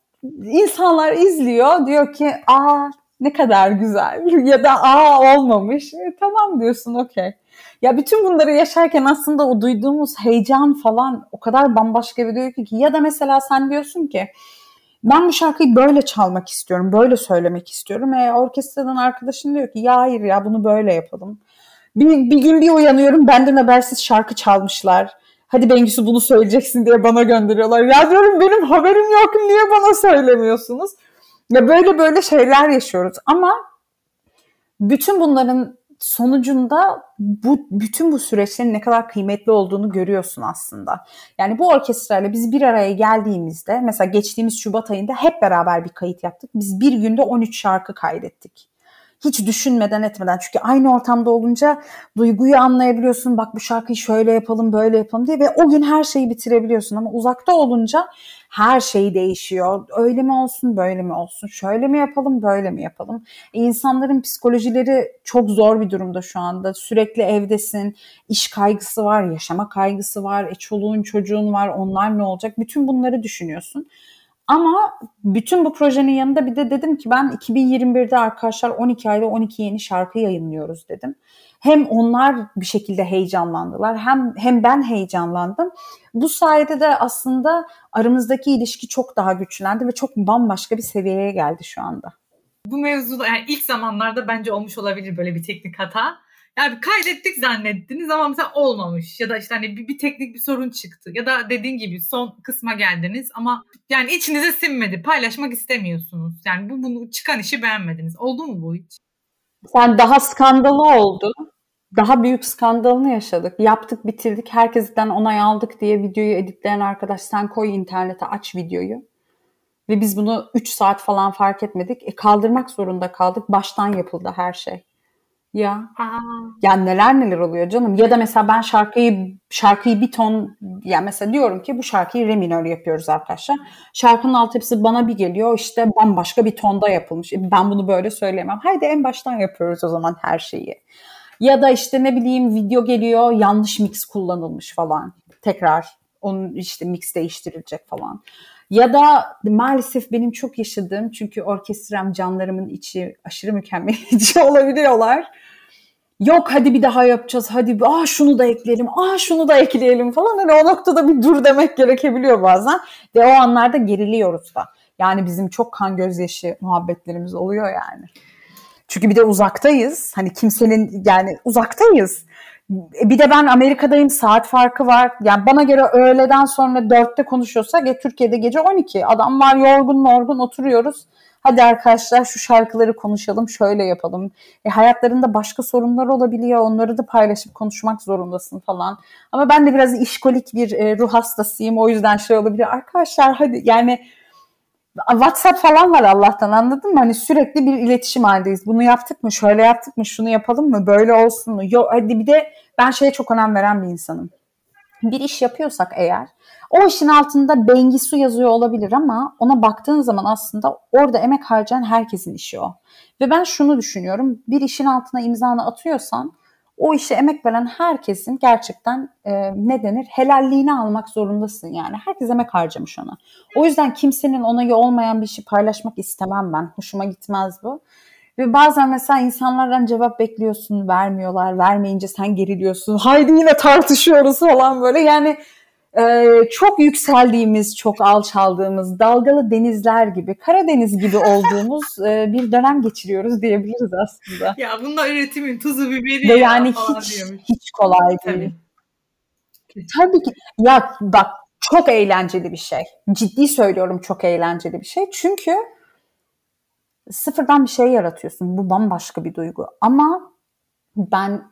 insanlar izliyor. Diyor ki aa ne kadar güzel ya da aa olmamış. E, tamam diyorsun okey. Ya bütün bunları yaşarken aslında o duyduğumuz heyecan falan o kadar bambaşka bir duygu ki ya da mesela sen diyorsun ki ben bu şarkıyı böyle çalmak istiyorum, böyle söylemek istiyorum. E, orkestradan arkadaşın diyor ki ya hayır ya bunu böyle yapalım. Bir, bir gün bir uyanıyorum benden habersiz şarkı çalmışlar. Hadi Bengüsü bunu söyleyeceksin diye bana gönderiyorlar. Ya diyorum benim haberim yok niye bana söylemiyorsunuz? Ya böyle böyle şeyler yaşıyoruz ama bütün bunların sonucunda bu bütün bu süreçlerin ne kadar kıymetli olduğunu görüyorsun aslında. Yani bu orkestrayla biz bir araya geldiğimizde mesela geçtiğimiz Şubat ayında hep beraber bir kayıt yaptık. Biz bir günde 13 şarkı kaydettik. Hiç düşünmeden etmeden çünkü aynı ortamda olunca duyguyu anlayabiliyorsun. Bak bu şarkıyı şöyle yapalım böyle yapalım diye ve o gün her şeyi bitirebiliyorsun ama uzakta olunca her şey değişiyor. Öyle mi olsun, böyle mi olsun? Şöyle mi yapalım, böyle mi yapalım? E, insanların psikolojileri çok zor bir durumda şu anda. Sürekli evdesin, iş kaygısı var, yaşama kaygısı var, e, çoluğun çocuğun var, onlar ne olacak? Bütün bunları düşünüyorsun. Ama bütün bu projenin yanında bir de dedim ki ben 2021'de arkadaşlar 12 ayda 12 yeni şarkı yayınlıyoruz dedim. Hem onlar bir şekilde heyecanlandılar hem hem ben heyecanlandım. Bu sayede de aslında aramızdaki ilişki çok daha güçlendi ve çok bambaşka bir seviyeye geldi şu anda. Bu mevzuda yani ilk zamanlarda bence olmuş olabilir böyle bir teknik hata. Yani kaydettik zannettiniz ama mesela olmamış ya da işte hani bir, bir teknik bir sorun çıktı ya da dediğin gibi son kısma geldiniz ama yani içinize sinmedi paylaşmak istemiyorsunuz. Yani bu bunu çıkan işi beğenmediniz. Oldu mu bu hiç? Sen daha skandalı oldu. Daha büyük skandalını yaşadık. Yaptık, bitirdik. Herkesten onay aldık diye videoyu editleyen arkadaş sen koy internete aç videoyu. Ve biz bunu 3 saat falan fark etmedik. E, kaldırmak zorunda kaldık. Baştan yapıldı her şey. Ya. Aa. Yani neler neler oluyor canım. Ya da mesela ben şarkıyı şarkıyı bir ton yani mesela diyorum ki bu şarkıyı re minör yapıyoruz arkadaşlar. Şarkının altyapısı bana bir geliyor işte bambaşka bir tonda yapılmış. E, ben bunu böyle söyleyemem. Haydi en baştan yapıyoruz o zaman her şeyi. Ya da işte ne bileyim video geliyor yanlış mix kullanılmış falan. Tekrar onun işte mix değiştirilecek falan. Ya da maalesef benim çok yaşadığım çünkü orkestram canlarımın içi aşırı mükemmeliyetçi olabiliyorlar. Yok hadi bir daha yapacağız hadi aa şunu da ekleyelim aa şunu da ekleyelim falan hani o noktada bir dur demek gerekebiliyor bazen ve o anlarda geriliyoruz da. Yani bizim çok kan gözyaşı muhabbetlerimiz oluyor yani. Çünkü bir de uzaktayız. Hani kimsenin yani uzaktayız. E, bir de ben Amerika'dayım saat farkı var. Yani bana göre öğleden sonra dörtte konuşuyorsak e, Türkiye'de gece 12. Adamlar yorgun morgun oturuyoruz. Hadi arkadaşlar şu şarkıları konuşalım, şöyle yapalım. E, hayatlarında başka sorunlar olabiliyor. Onları da paylaşıp konuşmak zorundasın falan. Ama ben de biraz işkolik bir e, ruh hastasıyım. O yüzden şey olabilir. Arkadaşlar hadi yani WhatsApp falan var Allah'tan anladın mı? Hani sürekli bir iletişim haldeyiz. Bunu yaptık mı? Şöyle yaptık mı? Şunu yapalım mı? Böyle olsun mu? Yok hadi bir de ben şeye çok önem veren bir insanım. Bir iş yapıyorsak eğer o işin altında Bengisu yazıyor olabilir ama ona baktığın zaman aslında orada emek harcayan herkesin işi o. Ve ben şunu düşünüyorum. Bir işin altına imzanı atıyorsan o işe emek veren herkesin gerçekten e, ne denir helalliğini almak zorundasın yani. Herkes emek harcamış ona. O yüzden kimsenin onayı olmayan bir işi paylaşmak istemem ben. Hoşuma gitmez bu. Ve bazen mesela insanlardan cevap bekliyorsun, vermiyorlar. Vermeyince sen geriliyorsun. Haydi yine tartışıyoruz falan böyle. Yani e, çok yükseldiğimiz, çok alçaldığımız, dalgalı denizler gibi, Karadeniz gibi olduğumuz e, bir dönem geçiriyoruz diyebiliriz aslında. Ya bunda üretimin tuzu biberi Ve yani hiç, diyormuş. hiç kolay değil. Tabii. Tabii ki. Ya bak çok eğlenceli bir şey. Ciddi söylüyorum çok eğlenceli bir şey. Çünkü sıfırdan bir şey yaratıyorsun. Bu bambaşka bir duygu. Ama ben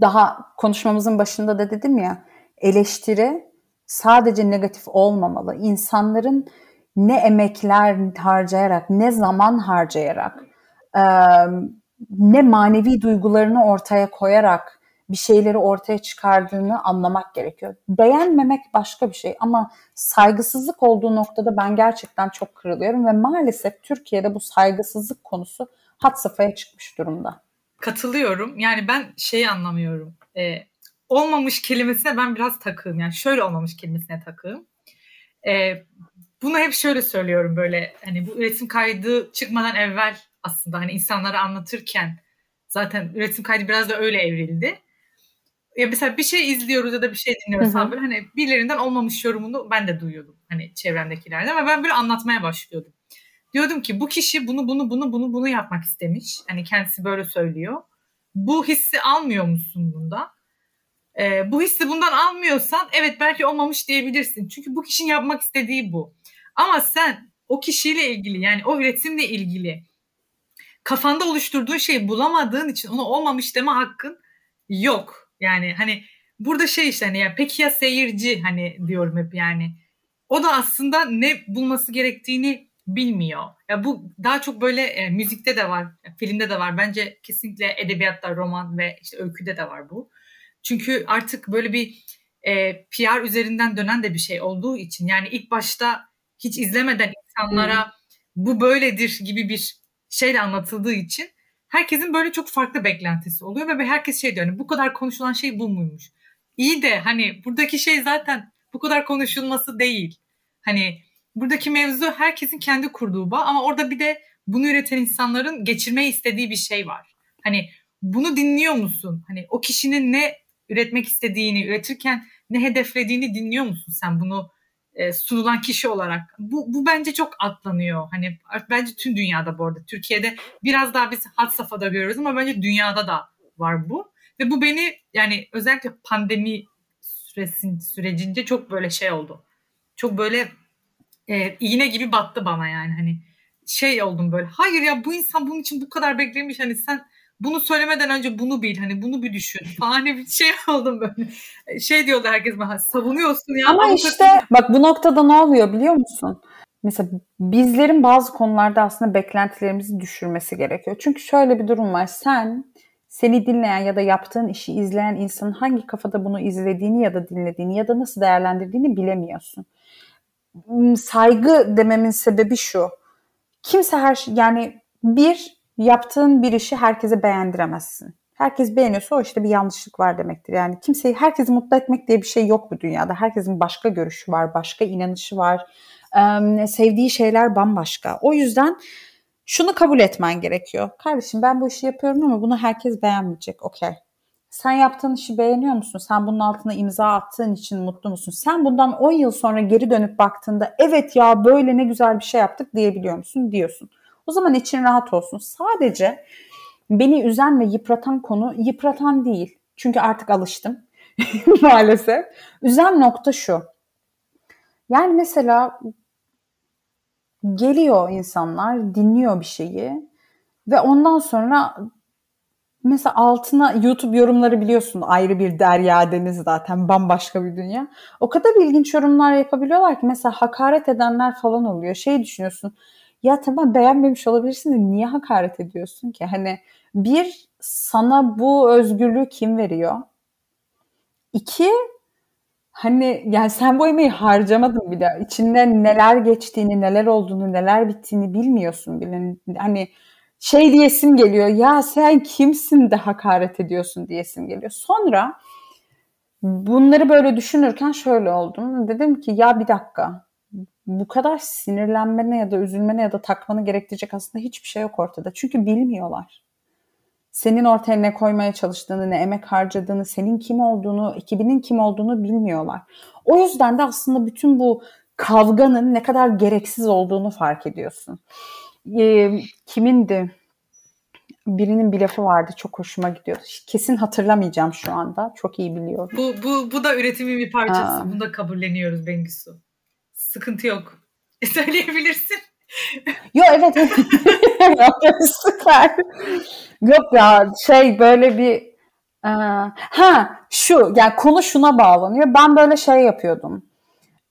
daha konuşmamızın başında da dedim ya eleştiri sadece negatif olmamalı. İnsanların ne emekler harcayarak, ne zaman harcayarak, ne manevi duygularını ortaya koyarak bir şeyleri ortaya çıkardığını anlamak gerekiyor. Beğenmemek başka bir şey ama saygısızlık olduğu noktada ben gerçekten çok kırılıyorum ve maalesef Türkiye'de bu saygısızlık konusu hat safhaya çıkmış durumda. Katılıyorum. Yani ben şeyi anlamıyorum. Ee, olmamış kelimesine ben biraz takığım. Yani şöyle olmamış kelimesine takığım. Ee, bunu hep şöyle söylüyorum böyle hani bu üretim kaydı çıkmadan evvel aslında hani insanlara anlatırken zaten üretim kaydı biraz da öyle evrildi. Ya mesela bir şey izliyoruz ya da bir şey dinliyoruz falan böyle hani birilerinden olmamış yorumunu ben de duyuyordum hani çevremdekilerden ve ben böyle anlatmaya başlıyordum. Diyordum ki bu kişi bunu bunu bunu bunu bunu yapmak istemiş. Hani kendisi böyle söylüyor. Bu hissi almıyor musun bunda? E, bu hissi bundan almıyorsan evet belki olmamış diyebilirsin. Çünkü bu kişinin yapmak istediği bu. Ama sen o kişiyle ilgili yani o üretimle ilgili kafanda oluşturduğun şeyi bulamadığın için ona olmamış deme hakkın yok. Yani hani burada şey işte hani ya peki ya seyirci hani diyorum hep yani. O da aslında ne bulması gerektiğini bilmiyor. Ya bu daha çok böyle e, müzikte de var, filmde de var. Bence kesinlikle edebiyatta, roman ve işte öyküde de var bu. Çünkü artık böyle bir e, PR üzerinden dönen de bir şey olduğu için yani ilk başta hiç izlemeden insanlara hmm. bu böyledir gibi bir şeyle anlatıldığı için herkesin böyle çok farklı beklentisi oluyor ve herkes şey diyor hani bu kadar konuşulan şey bu muymuş? İyi de hani buradaki şey zaten bu kadar konuşulması değil. Hani buradaki mevzu herkesin kendi kurduğu bağ ama orada bir de bunu üreten insanların geçirmeyi istediği bir şey var. Hani bunu dinliyor musun? Hani o kişinin ne üretmek istediğini, üretirken ne hedeflediğini dinliyor musun sen bunu e, sunulan kişi olarak? Bu, bu bence çok atlanıyor. Hani bence tüm dünyada bu arada. Türkiye'de biraz daha biz hat safhada görüyoruz ama bence dünyada da var bu. Ve bu beni yani özellikle pandemi süresin, sürecince çok böyle şey oldu. Çok böyle e, iğne gibi battı bana yani hani şey oldum böyle. Hayır ya bu insan bunun için bu kadar beklemiş hani sen bunu söylemeden önce bunu bil hani bunu bir düşün falan hani bir şey oldum böyle. Şey diyordu herkes bana savunuyorsun ya. Ama işte bak bu noktada ne oluyor biliyor musun? Mesela bizlerin bazı konularda aslında beklentilerimizi düşürmesi gerekiyor. Çünkü şöyle bir durum var. Sen seni dinleyen ya da yaptığın işi izleyen insanın hangi kafada bunu izlediğini ya da dinlediğini ya da nasıl değerlendirdiğini bilemiyorsun. Saygı dememin sebebi şu. Kimse her şey yani bir yaptığın bir işi herkese beğendiremezsin. Herkes beğeniyorsa o işte bir yanlışlık var demektir. Yani kimseyi herkesi mutlu etmek diye bir şey yok bu dünyada. Herkesin başka görüşü var, başka inanışı var. Ee, sevdiği şeyler bambaşka. O yüzden şunu kabul etmen gerekiyor. Kardeşim ben bu işi yapıyorum ama bunu herkes beğenmeyecek. Okey. Sen yaptığın işi beğeniyor musun? Sen bunun altına imza attığın için mutlu musun? Sen bundan 10 yıl sonra geri dönüp baktığında evet ya böyle ne güzel bir şey yaptık diyebiliyor musun? Diyorsun. O zaman için rahat olsun. Sadece beni üzen ve yıpratan konu yıpratan değil. Çünkü artık alıştım maalesef. Üzen nokta şu. Yani mesela geliyor insanlar, dinliyor bir şeyi ve ondan sonra mesela altına YouTube yorumları biliyorsun ayrı bir derya deniz zaten bambaşka bir dünya. O kadar ilginç yorumlar yapabiliyorlar ki mesela hakaret edenler falan oluyor. Şey düşünüyorsun ya tamam beğenmemiş olabilirsin de niye hakaret ediyorsun ki? Hani bir sana bu özgürlüğü kim veriyor? İki hani yani sen bu emeği harcamadın bile. İçinde neler geçtiğini, neler olduğunu, neler bittiğini bilmiyorsun bile. Hani şey diyesim geliyor ya sen kimsin de hakaret ediyorsun diyesim geliyor. Sonra bunları böyle düşünürken şöyle oldum. Dedim ki ya bir dakika bu kadar sinirlenmene ya da üzülmene ya da takmanı gerektirecek aslında hiçbir şey yok ortada. Çünkü bilmiyorlar. Senin ortaya ne koymaya çalıştığını, ne emek harcadığını, senin kim olduğunu, ekibinin kim olduğunu bilmiyorlar. O yüzden de aslında bütün bu kavganın ne kadar gereksiz olduğunu fark ediyorsun. E, kimindi? Birinin bir lafı vardı çok hoşuma gidiyordu. Kesin hatırlamayacağım şu anda. Çok iyi biliyorum. Bu, bu, bu da üretimin bir parçası. Ha. Bunu da kabulleniyoruz Bengüsü. Sıkıntı yok. Söyleyebilirsin. Yo evet. Süper. Yok ya şey böyle bir e, ha şu yani konu şuna bağlanıyor. Ben böyle şey yapıyordum.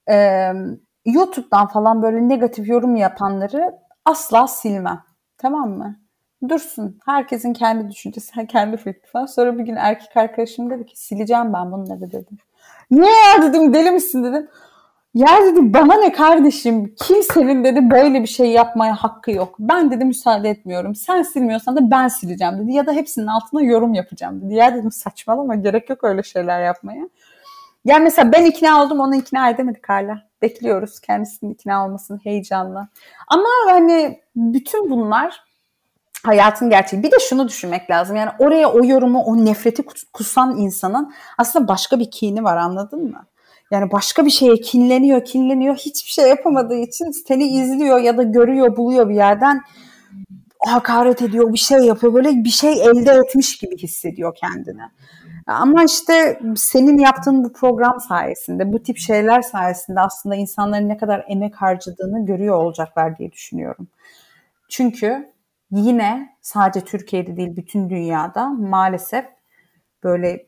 Ee, YouTube'dan falan böyle negatif yorum yapanları asla silmem. Tamam mı? Dursun. Herkesin kendi düşüncesi, kendi fikri falan. Sonra bir gün erkek arkadaşım dedi ki sileceğim ben bunları dedim. Niye ya dedim deli misin dedim. Ya dedi bana ne kardeşim kimsenin dedi böyle bir şey yapmaya hakkı yok. Ben dedi müsaade etmiyorum. Sen silmiyorsan da ben sileceğim dedi. Ya da hepsinin altına yorum yapacağım dedi. Ya dedim saçmalama gerek yok öyle şeyler yapmaya. Yani mesela ben ikna oldum onu ikna edemedik hala. Bekliyoruz kendisinin ikna olmasını heyecanla. Ama hani bütün bunlar hayatın gerçeği. Bir de şunu düşünmek lazım. Yani oraya o yorumu, o nefreti kusan insanın aslında başka bir kini var anladın mı? Yani başka bir şeye kinleniyor, kinleniyor. Hiçbir şey yapamadığı için seni izliyor ya da görüyor, buluyor bir yerden hakaret ediyor, bir şey yapıyor. Böyle bir şey elde etmiş gibi hissediyor kendini. Ama işte senin yaptığın bu program sayesinde, bu tip şeyler sayesinde aslında insanların ne kadar emek harcadığını görüyor olacaklar diye düşünüyorum. Çünkü yine sadece Türkiye'de değil bütün dünyada maalesef böyle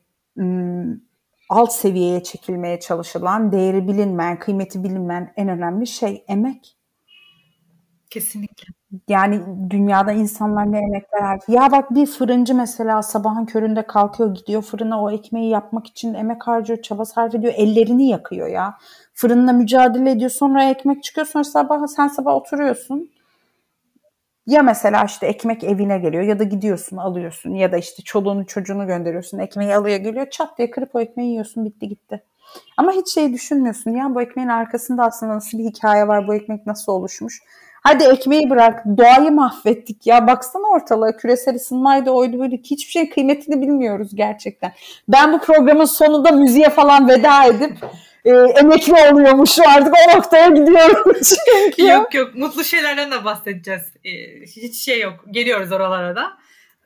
alt seviyeye çekilmeye çalışılan, değeri bilinmeyen, kıymeti bilinmeyen en önemli şey emek. Kesinlikle. Yani dünyada insanlar ne emekler harcıyor. Ya bak bir fırıncı mesela sabahın köründe kalkıyor gidiyor fırına o ekmeği yapmak için emek harcıyor, çaba sarf ediyor, ellerini yakıyor ya. Fırınla mücadele ediyor sonra ekmek çıkıyor sonra sabah sen sabah oturuyorsun ya mesela işte ekmek evine geliyor ya da gidiyorsun alıyorsun ya da işte çoluğunu çocuğunu gönderiyorsun ekmeği alıyor geliyor çat diye kırıp o ekmeği yiyorsun bitti gitti. Ama hiç şey düşünmüyorsun ya bu ekmeğin arkasında aslında nasıl bir hikaye var bu ekmek nasıl oluşmuş. Hadi ekmeği bırak doğayı mahvettik ya baksana ortalığa küresel ısınmaydı oydu böyle hiçbir şey kıymetini bilmiyoruz gerçekten. Ben bu programın sonunda müziğe falan veda edip e, emekli oluyormuş artık o noktaya gidiyorum çünkü. Yok yok mutlu şeylerden de bahsedeceğiz. E, hiç şey yok geliyoruz oralara da.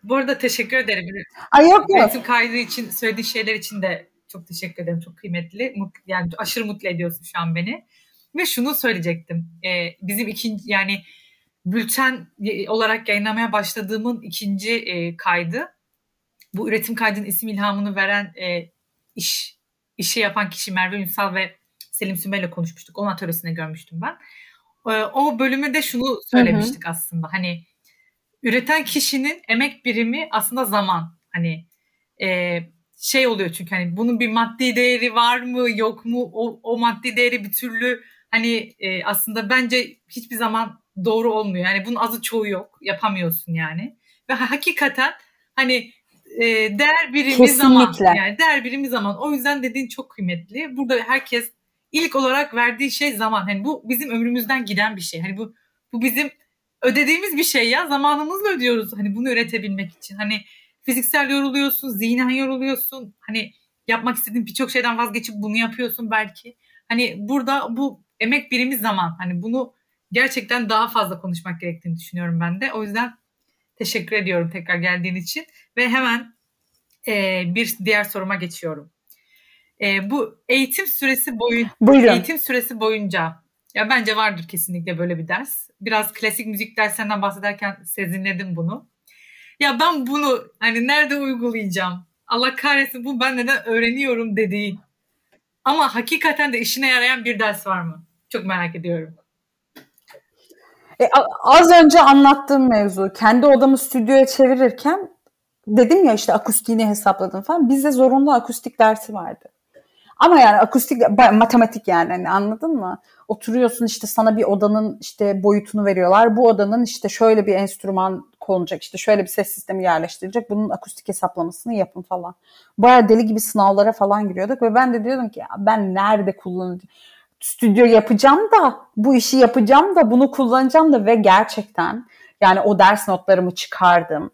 Bu arada teşekkür ederim. Ay yok yok. Resim kaydı için söylediğin şeyler için de çok teşekkür ederim. Çok kıymetli. Yani aşırı mutlu ediyorsun şu an beni. Ve şunu söyleyecektim. E, bizim ikinci yani bülten olarak yayınlamaya başladığımın ikinci e, kaydı. Bu üretim kaydının isim ilhamını veren e, iş işi yapan kişi Merve Ünsal ve Selim Sümer'le konuşmuştuk. Onun atölyesinde görmüştüm ben. Ee, o bölümde şunu söylemiştik hı hı. aslında. Hani üreten kişinin emek birimi aslında zaman. Hani e, şey oluyor çünkü hani bunun bir maddi değeri var mı yok mu o, o maddi değeri bir türlü hani e, aslında bence hiçbir zaman doğru olmuyor. Yani bunun azı çoğu yok yapamıyorsun yani ve hakikaten hani e, değer birimi Kesinlikle. zaman yani değer birimi zaman o yüzden dediğin çok kıymetli. Burada herkes ilk olarak verdiği şey zaman. Hani bu bizim ömrümüzden giden bir şey. Hani bu bu bizim ödediğimiz bir şey ya. Zamanımızla ödüyoruz hani bunu üretebilmek için. Hani fiziksel yoruluyorsun, zihnen yoruluyorsun. Hani yapmak istediğin birçok şeyden vazgeçip bunu yapıyorsun belki. Hani burada bu emek birimi zaman. Hani bunu gerçekten daha fazla konuşmak gerektiğini düşünüyorum ben de. O yüzden teşekkür ediyorum tekrar geldiğin için. Ve hemen e, bir diğer soruma geçiyorum. E, bu eğitim süresi boyun Buyurun. eğitim süresi boyunca ya bence vardır kesinlikle böyle bir ders. Biraz klasik müzik derslerinden bahsederken sezinledim bunu. Ya ben bunu hani nerede uygulayacağım? Allah kahretsin bu ben neden öğreniyorum dediğin. Ama hakikaten de işine yarayan bir ders var mı? Çok merak ediyorum. E, az önce anlattığım mevzu. Kendi odamı stüdyoya çevirirken dedim ya işte akustiğini hesapladım falan. Bizde zorunlu akustik dersi vardı. Ama yani akustik matematik yani hani anladın mı? Oturuyorsun işte sana bir odanın işte boyutunu veriyorlar. Bu odanın işte şöyle bir enstrüman konacak işte şöyle bir ses sistemi yerleştirilecek. Bunun akustik hesaplamasını yapın falan. Baya deli gibi sınavlara falan giriyorduk ve ben de diyordum ki ben nerede kullanacağım? Stüdyo yapacağım da bu işi yapacağım da bunu kullanacağım da ve gerçekten yani o ders notlarımı çıkardım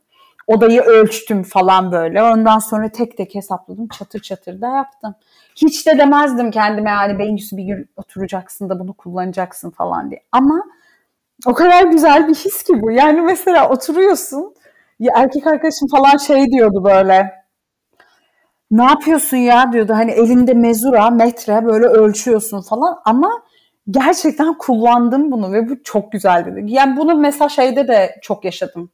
odayı ölçtüm falan böyle. Ondan sonra tek tek hesapladım. Çatır çatır da yaptım. Hiç de demezdim kendime yani Bengüsü bir gün oturacaksın da bunu kullanacaksın falan diye. Ama o kadar güzel bir his ki bu. Yani mesela oturuyorsun ya erkek arkadaşım falan şey diyordu böyle. Ne yapıyorsun ya diyordu. Hani elinde mezura, metre böyle ölçüyorsun falan ama gerçekten kullandım bunu ve bu çok güzel dedi. Yani bunu mesela şeyde de çok yaşadım.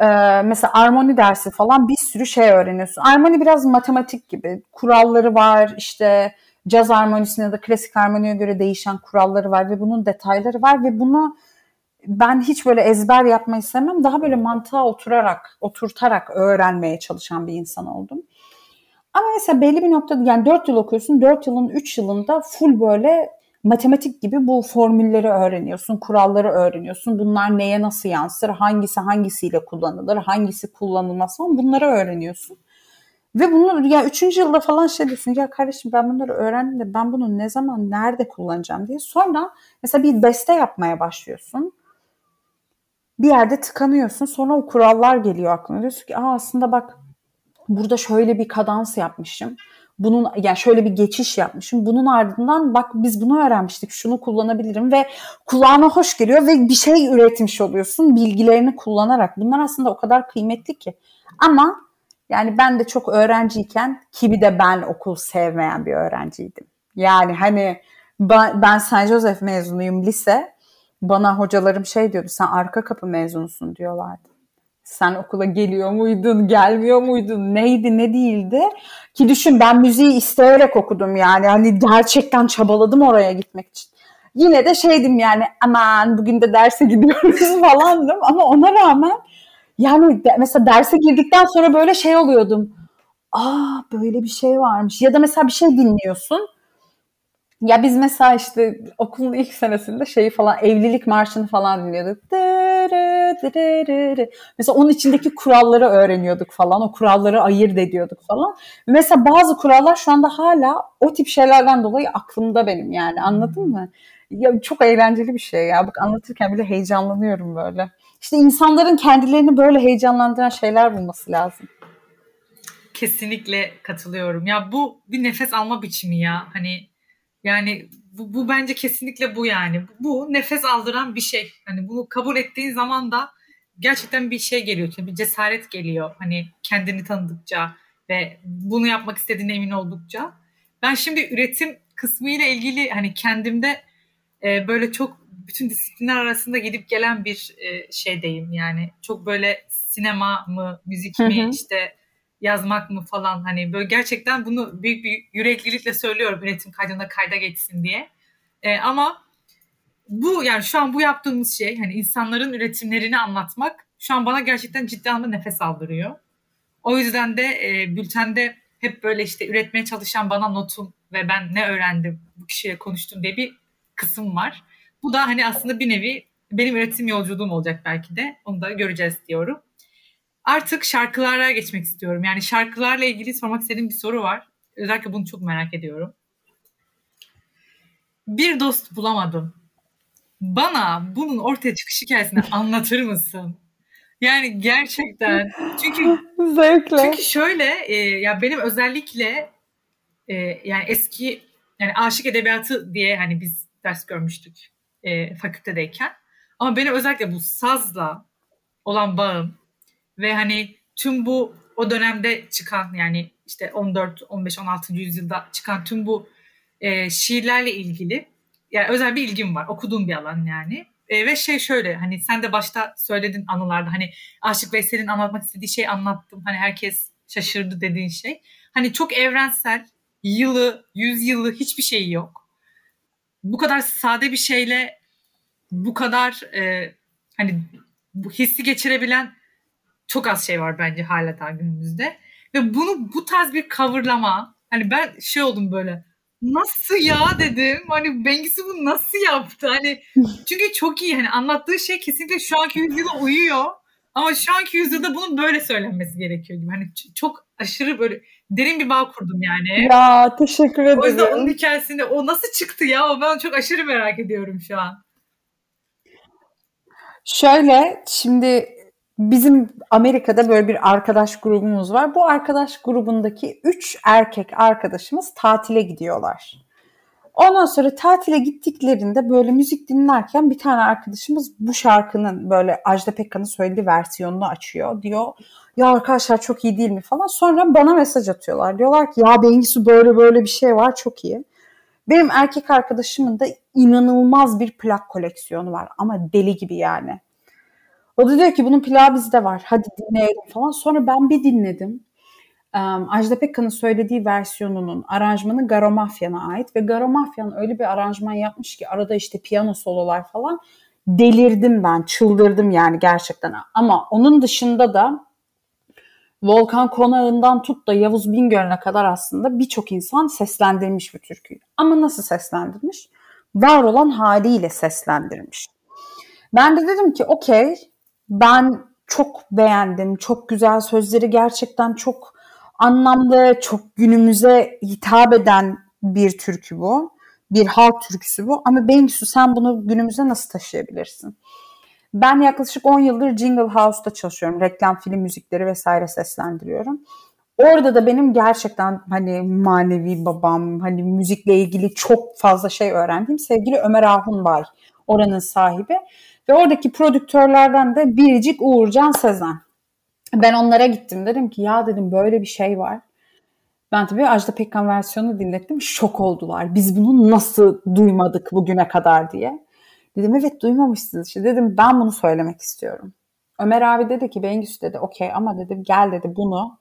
Ee, mesela armoni dersi falan bir sürü şey öğreniyorsun. Armoni biraz matematik gibi. Kuralları var işte caz armonisine da klasik armoniye göre değişen kuralları var ve bunun detayları var ve bunu ben hiç böyle ezber yapmayı sevmem. Daha böyle mantığa oturarak, oturtarak öğrenmeye çalışan bir insan oldum. Ama mesela belli bir noktada yani 4 yıl okuyorsun. 4 yılın 3 yılında full böyle matematik gibi bu formülleri öğreniyorsun, kuralları öğreniyorsun. Bunlar neye nasıl yansır, hangisi hangisiyle kullanılır, hangisi kullanılmaz falan bunları öğreniyorsun. Ve bunu ya üçüncü yılda falan şey diyorsun ya kardeşim ben bunları öğrendim de ben bunu ne zaman nerede kullanacağım diye. Sonra mesela bir beste yapmaya başlıyorsun. Bir yerde tıkanıyorsun sonra o kurallar geliyor aklına. Diyorsun ki Aa, aslında bak burada şöyle bir kadans yapmışım bunun yani şöyle bir geçiş yapmışım. Bunun ardından bak biz bunu öğrenmiştik. Şunu kullanabilirim ve kulağına hoş geliyor ve bir şey üretmiş oluyorsun bilgilerini kullanarak. Bunlar aslında o kadar kıymetli ki. Ama yani ben de çok öğrenciyken ki bir de ben okul sevmeyen bir öğrenciydim. Yani hani ben, St. Joseph mezunuyum lise. Bana hocalarım şey diyordu sen arka kapı mezunusun diyorlardı. Sen okula geliyor muydun, gelmiyor muydun, neydi, ne değildi? Ki düşün ben müziği isteyerek okudum yani. Hani gerçekten çabaladım oraya gitmek için. Yine de şeydim yani aman bugün de derse gidiyoruz falandım ama ona rağmen yani mesela derse girdikten sonra böyle şey oluyordum. Aa böyle bir şey varmış. Ya da mesela bir şey dinliyorsun ya biz mesela işte okulun ilk senesinde şeyi falan evlilik marşını falan dinliyorduk. Mesela onun içindeki kuralları öğreniyorduk falan. O kuralları ayırt ediyorduk falan. Mesela bazı kurallar şu anda hala o tip şeylerden dolayı aklımda benim yani anladın mı? Ya çok eğlenceli bir şey ya. Bak anlatırken bile heyecanlanıyorum böyle. İşte insanların kendilerini böyle heyecanlandıran şeyler bulması lazım. Kesinlikle katılıyorum. Ya bu bir nefes alma biçimi ya. Hani yani bu, bu bence kesinlikle bu yani. Bu nefes aldıran bir şey. Hani bunu kabul ettiğin zaman da gerçekten bir şey geliyor. Bir cesaret geliyor. Hani kendini tanıdıkça ve bunu yapmak istediğine emin oldukça. Ben şimdi üretim kısmı ile ilgili hani kendimde e, böyle çok bütün disiplinler arasında gidip gelen bir e, şeydeyim. Yani çok böyle sinema mı, müzik mi, hı hı. işte yazmak mı falan hani böyle gerçekten bunu büyük bir yüreklilikle söylüyorum üretim kaydında kayda geçsin diye. E, ama bu yani şu an bu yaptığımız şey hani insanların üretimlerini anlatmak şu an bana gerçekten ciddi anlamda nefes aldırıyor. O yüzden de e, bültende hep böyle işte üretmeye çalışan bana notum ve ben ne öğrendim bu kişiyle konuştum diye bir kısım var. Bu da hani aslında bir nevi benim üretim yolculuğum olacak belki de. Onu da göreceğiz diyorum. Artık şarkılara geçmek istiyorum. Yani şarkılarla ilgili sormak istediğim bir soru var. Özellikle bunu çok merak ediyorum. Bir dost bulamadım. Bana bunun ortaya çıkış hikayesini anlatır mısın? Yani gerçekten. Çünkü zevkle. Çünkü şöyle e, ya benim özellikle e, yani eski yani aşık edebiyatı diye hani biz ders görmüştük e, fakültedeyken. Ama benim özellikle bu sazla olan bağım ve hani tüm bu o dönemde çıkan yani işte 14, 15, 16. yüzyılda çıkan tüm bu e, şiirlerle ilgili yani özel bir ilgim var. Okuduğum bir alan yani. E, ve şey şöyle hani sen de başta söyledin anılarda hani Aşık Veysel'in anlatmak istediği şey anlattım. Hani herkes şaşırdı dediğin şey. Hani çok evrensel, yılı, yüz yılı hiçbir şey yok. Bu kadar sade bir şeyle bu kadar e, hani bu hissi geçirebilen çok az şey var bence hala daha günümüzde. Ve bunu bu tarz bir coverlama hani ben şey oldum böyle nasıl ya dedim. Hani Bengisi bunu nasıl yaptı? Hani çünkü çok iyi. Hani anlattığı şey kesinlikle şu anki yüzyıla uyuyor. Ama şu anki yüzyılda bunun böyle söylenmesi gerekiyor gibi. Hani çok aşırı böyle derin bir bağ kurdum yani. Ya teşekkür ederim. O yüzden onun hikayesinde o nasıl çıktı ya? O ben çok aşırı merak ediyorum şu an. Şöyle şimdi bizim Amerika'da böyle bir arkadaş grubumuz var. Bu arkadaş grubundaki üç erkek arkadaşımız tatile gidiyorlar. Ondan sonra tatile gittiklerinde böyle müzik dinlerken bir tane arkadaşımız bu şarkının böyle Ajda Pekkan'ın söylediği versiyonunu açıyor. Diyor ya arkadaşlar çok iyi değil mi falan. Sonra bana mesaj atıyorlar. Diyorlar ki ya Bengisu böyle böyle bir şey var çok iyi. Benim erkek arkadaşımın da inanılmaz bir plak koleksiyonu var ama deli gibi yani. O da diyor ki bunun plağı bizde var. Hadi dinleyelim falan. Sonra ben bir dinledim. Um, Ajda Pekkan'ın söylediği versiyonunun aranjmanı Garo Mafyan'a ait ve Garo Mafyan öyle bir aranjman yapmış ki arada işte piyano sololar falan delirdim ben, çıldırdım yani gerçekten. Ama onun dışında da Volkan Konağı'ndan tut da Yavuz Bingöl'üne kadar aslında birçok insan seslendirmiş bu türküyü. Ama nasıl seslendirmiş? Var olan haliyle seslendirmiş. Ben de dedim ki okey ben çok beğendim. Çok güzel sözleri gerçekten çok anlamlı, çok günümüze hitap eden bir türkü bu. Bir halk türküsü bu. Ama Bengüsü sen bunu günümüze nasıl taşıyabilirsin? Ben yaklaşık 10 yıldır Jingle House'da çalışıyorum. Reklam, film müzikleri vesaire seslendiriyorum. Orada da benim gerçekten hani manevi babam, hani müzikle ilgili çok fazla şey öğrendiğim sevgili Ömer Ahun Bay. Oranın sahibi. Ve oradaki prodüktörlerden de Biricik Uğurcan Sezen. Ben onlara gittim. Dedim ki ya dedim böyle bir şey var. Ben tabii Ajda Pekkan versiyonu dinlettim. Şok oldular. Biz bunu nasıl duymadık bugüne kadar diye. Dedim evet duymamışsınız işte. Dedim ben bunu söylemek istiyorum. Ömer abi dedi ki Bengüs dedi okey ama dedim gel dedi bunu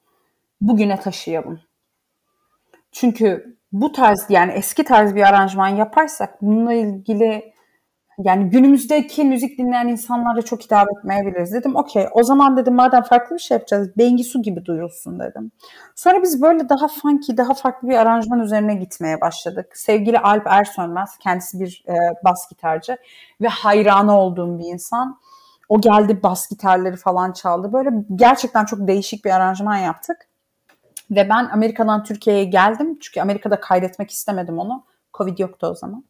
bugüne taşıyalım. Çünkü bu tarz yani eski tarz bir aranjman yaparsak bununla ilgili yani günümüzdeki müzik dinleyen insanlara çok hitap etmeyebiliriz. Dedim okey o zaman dedim madem farklı bir şey yapacağız Bengisu gibi duyulsun dedim. Sonra biz böyle daha funky daha farklı bir aranjman üzerine gitmeye başladık. Sevgili Alp Ersönmez kendisi bir e, bas gitarcı ve hayranı olduğum bir insan. O geldi bas gitarları falan çaldı. Böyle gerçekten çok değişik bir aranjman yaptık. Ve ben Amerika'dan Türkiye'ye geldim. Çünkü Amerika'da kaydetmek istemedim onu. Covid yoktu o zaman.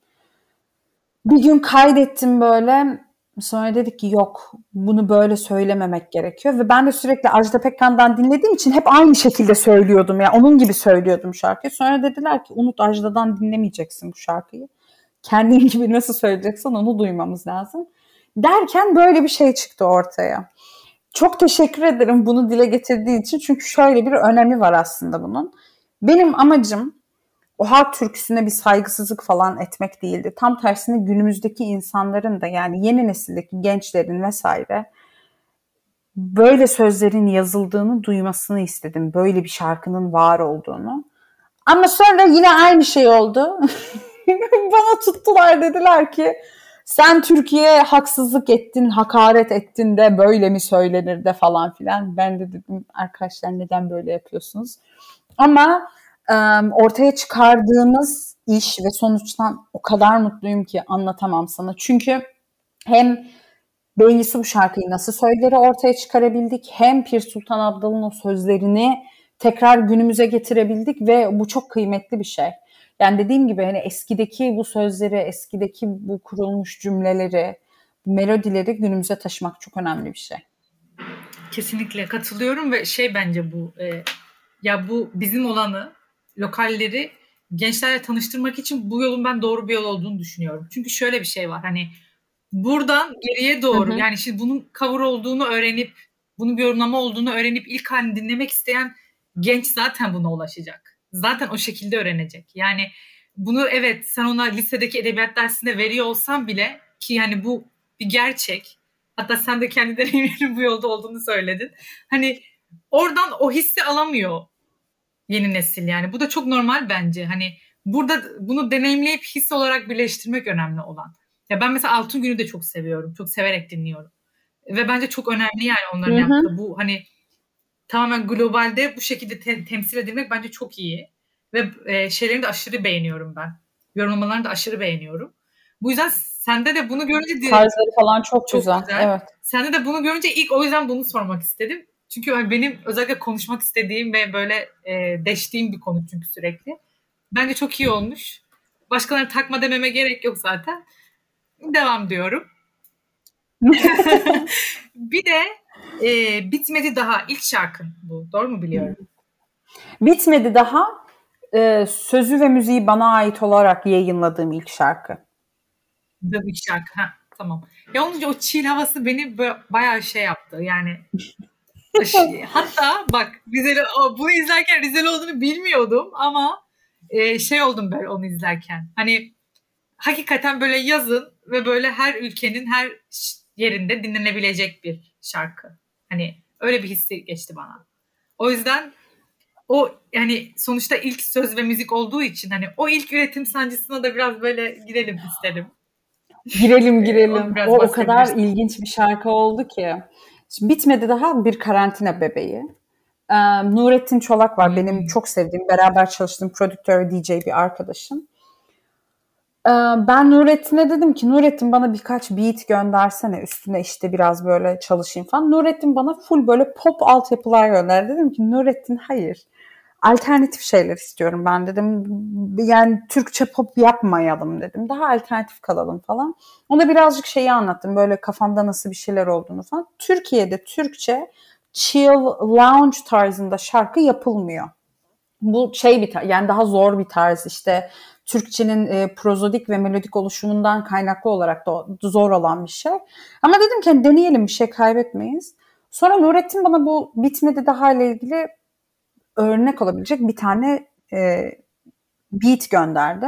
Bir gün kaydettim böyle. Sonra dedik ki yok bunu böyle söylememek gerekiyor. Ve ben de sürekli Ajda Pekkan'dan dinlediğim için hep aynı şekilde söylüyordum. Yani onun gibi söylüyordum şarkıyı. Sonra dediler ki unut Ajda'dan dinlemeyeceksin bu şarkıyı. Kendin gibi nasıl söyleyeceksen onu duymamız lazım. Derken böyle bir şey çıktı ortaya. Çok teşekkür ederim bunu dile getirdiği için. Çünkü şöyle bir önemi var aslında bunun. Benim amacım o halk türküsüne bir saygısızlık falan etmek değildi. Tam tersine günümüzdeki insanların da yani yeni nesildeki gençlerin vesaire böyle sözlerin yazıldığını duymasını istedim. Böyle bir şarkının var olduğunu. Ama sonra yine aynı şey oldu. Bana tuttular dediler ki sen Türkiye'ye haksızlık ettin, hakaret ettin de böyle mi söylenir de falan filan. Ben de dedim arkadaşlar neden böyle yapıyorsunuz? Ama ortaya çıkardığımız iş ve sonuçtan o kadar mutluyum ki anlatamam sana. Çünkü hem Bengisi bu şarkıyı nasıl söyleri ortaya çıkarabildik hem Pir Sultan Abdal'ın o sözlerini tekrar günümüze getirebildik ve bu çok kıymetli bir şey. Yani dediğim gibi hani eskideki bu sözleri, eskideki bu kurulmuş cümleleri, melodileri günümüze taşımak çok önemli bir şey. Kesinlikle katılıyorum ve şey bence bu e, ya bu bizim olanı lokalleri gençlerle tanıştırmak için bu yolun ben doğru bir yol olduğunu düşünüyorum. Çünkü şöyle bir şey var hani buradan geriye doğru hı hı. yani şimdi bunun cover olduğunu öğrenip bunun bir yorumlama olduğunu öğrenip ilk halini dinlemek isteyen genç zaten buna ulaşacak. Zaten o şekilde öğrenecek. Yani bunu evet sen ona lisedeki edebiyat dersinde veriyor olsan bile ki yani bu bir gerçek. Hatta sen de kendi deneyimlerin bu yolda olduğunu söyledin. Hani oradan o hissi alamıyor yeni nesil yani. Bu da çok normal bence. Hani burada bunu deneyimleyip his olarak birleştirmek önemli olan. Ya ben mesela Altın Günü de çok seviyorum. Çok severek dinliyorum. Ve bence çok önemli yani onların Hı-hı. yaptığı. Bu hani tamamen globalde bu şekilde te- temsil edilmek bence çok iyi. Ve e, şeylerini de aşırı beğeniyorum ben. Yorumlamalarını da aşırı beğeniyorum. Bu yüzden sende de bunu görünce... Tarzları falan çok, çok güzel. güzel. Evet. Sende de bunu görünce ilk o yüzden bunu sormak istedim. Çünkü hani benim özellikle konuşmak istediğim ve böyle e, deştiğim bir konu çünkü sürekli. Bence çok iyi olmuş. Başkalarına takma dememe gerek yok zaten. Devam diyorum. bir de e, Bitmedi Daha ilk şarkın bu. Doğru mu biliyorum? Bitmedi Daha e, sözü ve müziği bana ait olarak yayınladığım ilk şarkı. Bu ilk şarkı. Ha, tamam. Ya onun o chill havası beni bayağı şey yaptı. Yani hatta bak Rizeli, bunu izlerken Rizeli olduğunu bilmiyordum ama e, şey oldum ben onu izlerken. Hani hakikaten böyle yazın ve böyle her ülkenin her yerinde dinlenebilecek bir şarkı. Hani öyle bir hissi geçti bana. O yüzden o yani sonuçta ilk söz ve müzik olduğu için hani o ilk üretim sancısına da biraz böyle girelim isterim. Girelim girelim. o, o kadar ilginç bir şarkı oldu ki. Şimdi bitmedi daha bir karantina bebeği. Ee, Nurettin Çolak var. Benim çok sevdiğim, beraber çalıştığım prodüktör DJ bir arkadaşım. Ee, ben Nurettin'e dedim ki Nurettin bana birkaç beat göndersene üstüne işte biraz böyle çalışayım falan. Nurettin bana full böyle pop altyapılar gönderdi. Dedim ki Nurettin hayır alternatif şeyler istiyorum ben dedim. Yani Türkçe pop yapmayalım dedim. Daha alternatif kalalım falan. Ona birazcık şeyi anlattım. Böyle kafamda nasıl bir şeyler olduğunu falan. Türkiye'de Türkçe chill lounge tarzında şarkı yapılmıyor. Bu şey bir yani daha zor bir tarz işte Türkçenin e, prozodik ve melodik oluşumundan kaynaklı olarak da zor olan bir şey. Ama dedim ki hani deneyelim bir şey kaybetmeyiz. Sonra Nurettin bana bu bitmedi daha ile ilgili örnek olabilecek bir tane e, beat gönderdi.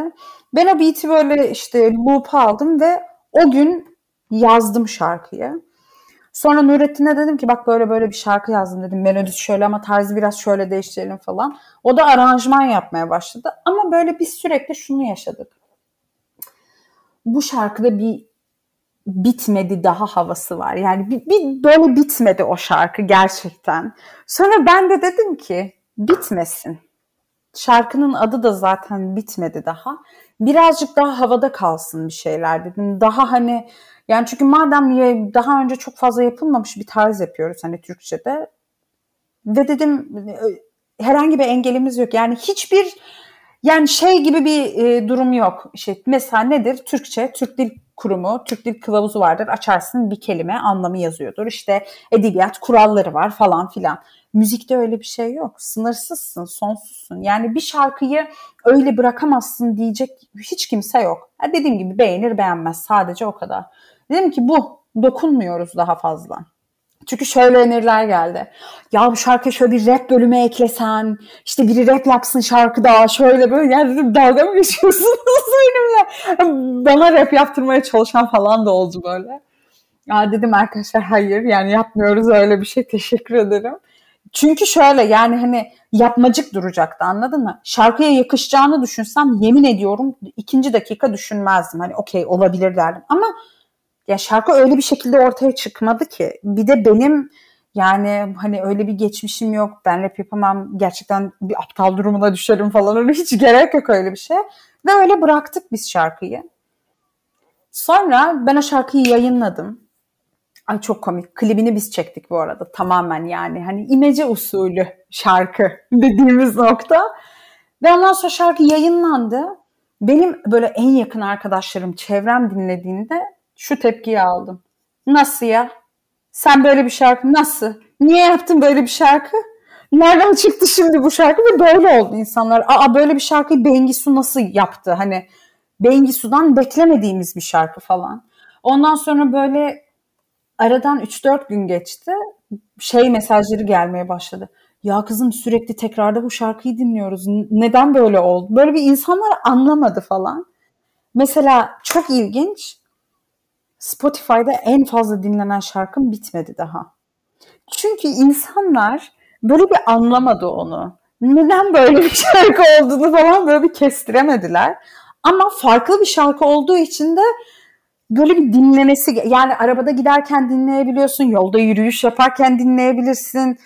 Ben o beat'i böyle işte loop aldım ve o gün yazdım şarkıyı. Sonra Nurettin'e dedim ki bak böyle böyle bir şarkı yazdım dedim. Melodisi şöyle ama tarzı biraz şöyle değiştirelim falan. O da aranjman yapmaya başladı. Ama böyle biz sürekli şunu yaşadık. Bu şarkıda bir bitmedi daha havası var. Yani bir, bir böyle bitmedi o şarkı gerçekten. Sonra ben de dedim ki bitmesin. Şarkının adı da zaten bitmedi daha. Birazcık daha havada kalsın bir şeyler dedim. Daha hani yani çünkü madem daha önce çok fazla yapılmamış bir tarz yapıyoruz hani Türkçe'de. Ve dedim herhangi bir engelimiz yok. Yani hiçbir yani şey gibi bir e, durum yok. İşte mesela nedir? Türkçe, Türk Dil Kurumu, Türk Dil Kılavuzu vardır. Açarsın bir kelime anlamı yazıyordur. İşte edebiyat kuralları var falan filan. Müzikte öyle bir şey yok. Sınırsızsın, sonsuzsun. Yani bir şarkıyı öyle bırakamazsın diyecek hiç kimse yok. Ya dediğim gibi beğenir beğenmez sadece o kadar. Dedim ki bu dokunmuyoruz daha fazla. Çünkü şöyle öneriler geldi. Ya bu şarkı şöyle bir rap bölümü eklesen, işte biri rap yapsın şarkıda, şöyle böyle. Yani dedim dalga mı geçiyorsunuz benimle? Bana rap yaptırmaya çalışan falan da oldu böyle. Ya dedim arkadaşlar hayır yani yapmıyoruz öyle bir şey teşekkür ederim. Çünkü şöyle yani hani yapmacık duracaktı anladın mı? Şarkıya yakışacağını düşünsem yemin ediyorum ikinci dakika düşünmezdim. Hani okey olabilir derdim. Ama ya şarkı öyle bir şekilde ortaya çıkmadı ki. Bir de benim yani hani öyle bir geçmişim yok. Ben rap yapamam. Gerçekten bir aptal durumuna düşerim falan. Öyle hiç gerek yok öyle bir şey. Ve öyle bıraktık biz şarkıyı. Sonra ben o şarkıyı yayınladım. Ay çok komik. Klibini biz çektik bu arada. Tamamen yani hani imece usulü şarkı dediğimiz nokta. Ve ondan sonra şarkı yayınlandı. Benim böyle en yakın arkadaşlarım, çevrem dinlediğinde şu tepkiyi aldım. Nasıl ya? Sen böyle bir şarkı nasıl? Niye yaptın böyle bir şarkı? Nereden çıktı şimdi bu şarkı? Ve böyle oldu insanlar. Aa böyle bir şarkıyı Bengisu nasıl yaptı? Hani Bengisu'dan beklemediğimiz bir şarkı falan. Ondan sonra böyle aradan 3-4 gün geçti. Şey mesajları gelmeye başladı. Ya kızım sürekli tekrarda bu şarkıyı dinliyoruz. Neden böyle oldu? Böyle bir insanlar anlamadı falan. Mesela çok ilginç. Spotify'da en fazla dinlenen şarkım bitmedi daha. Çünkü insanlar böyle bir anlamadı onu. Neden böyle bir şarkı olduğunu falan böyle bir kestiremediler. Ama farklı bir şarkı olduğu için de böyle bir dinlemesi yani arabada giderken dinleyebiliyorsun, yolda yürüyüş yaparken dinleyebilirsin.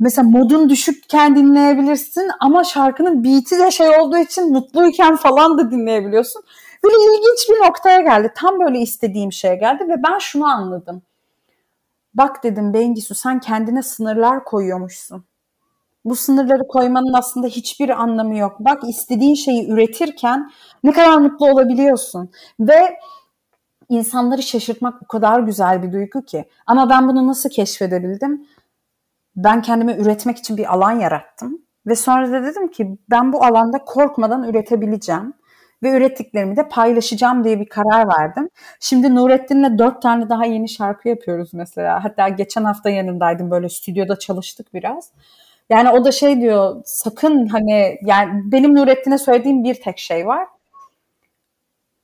Mesela modun düşükken dinleyebilirsin ama şarkının beat'i de şey olduğu için mutluyken falan da dinleyebiliyorsun. Böyle ilginç bir noktaya geldi. Tam böyle istediğim şeye geldi ve ben şunu anladım. Bak dedim Bengisu sen kendine sınırlar koyuyormuşsun. Bu sınırları koymanın aslında hiçbir anlamı yok. Bak istediğin şeyi üretirken ne kadar mutlu olabiliyorsun. Ve insanları şaşırtmak o kadar güzel bir duygu ki. Ama ben bunu nasıl keşfedebildim? Ben kendime üretmek için bir alan yarattım. Ve sonra da dedim ki ben bu alanda korkmadan üretebileceğim. Ve ürettiklerimi de paylaşacağım diye bir karar verdim. Şimdi Nurettin'le dört tane daha yeni şarkı yapıyoruz mesela. Hatta geçen hafta yanındaydım böyle stüdyoda çalıştık biraz. Yani o da şey diyor sakın hani yani benim Nurettin'e söylediğim bir tek şey var.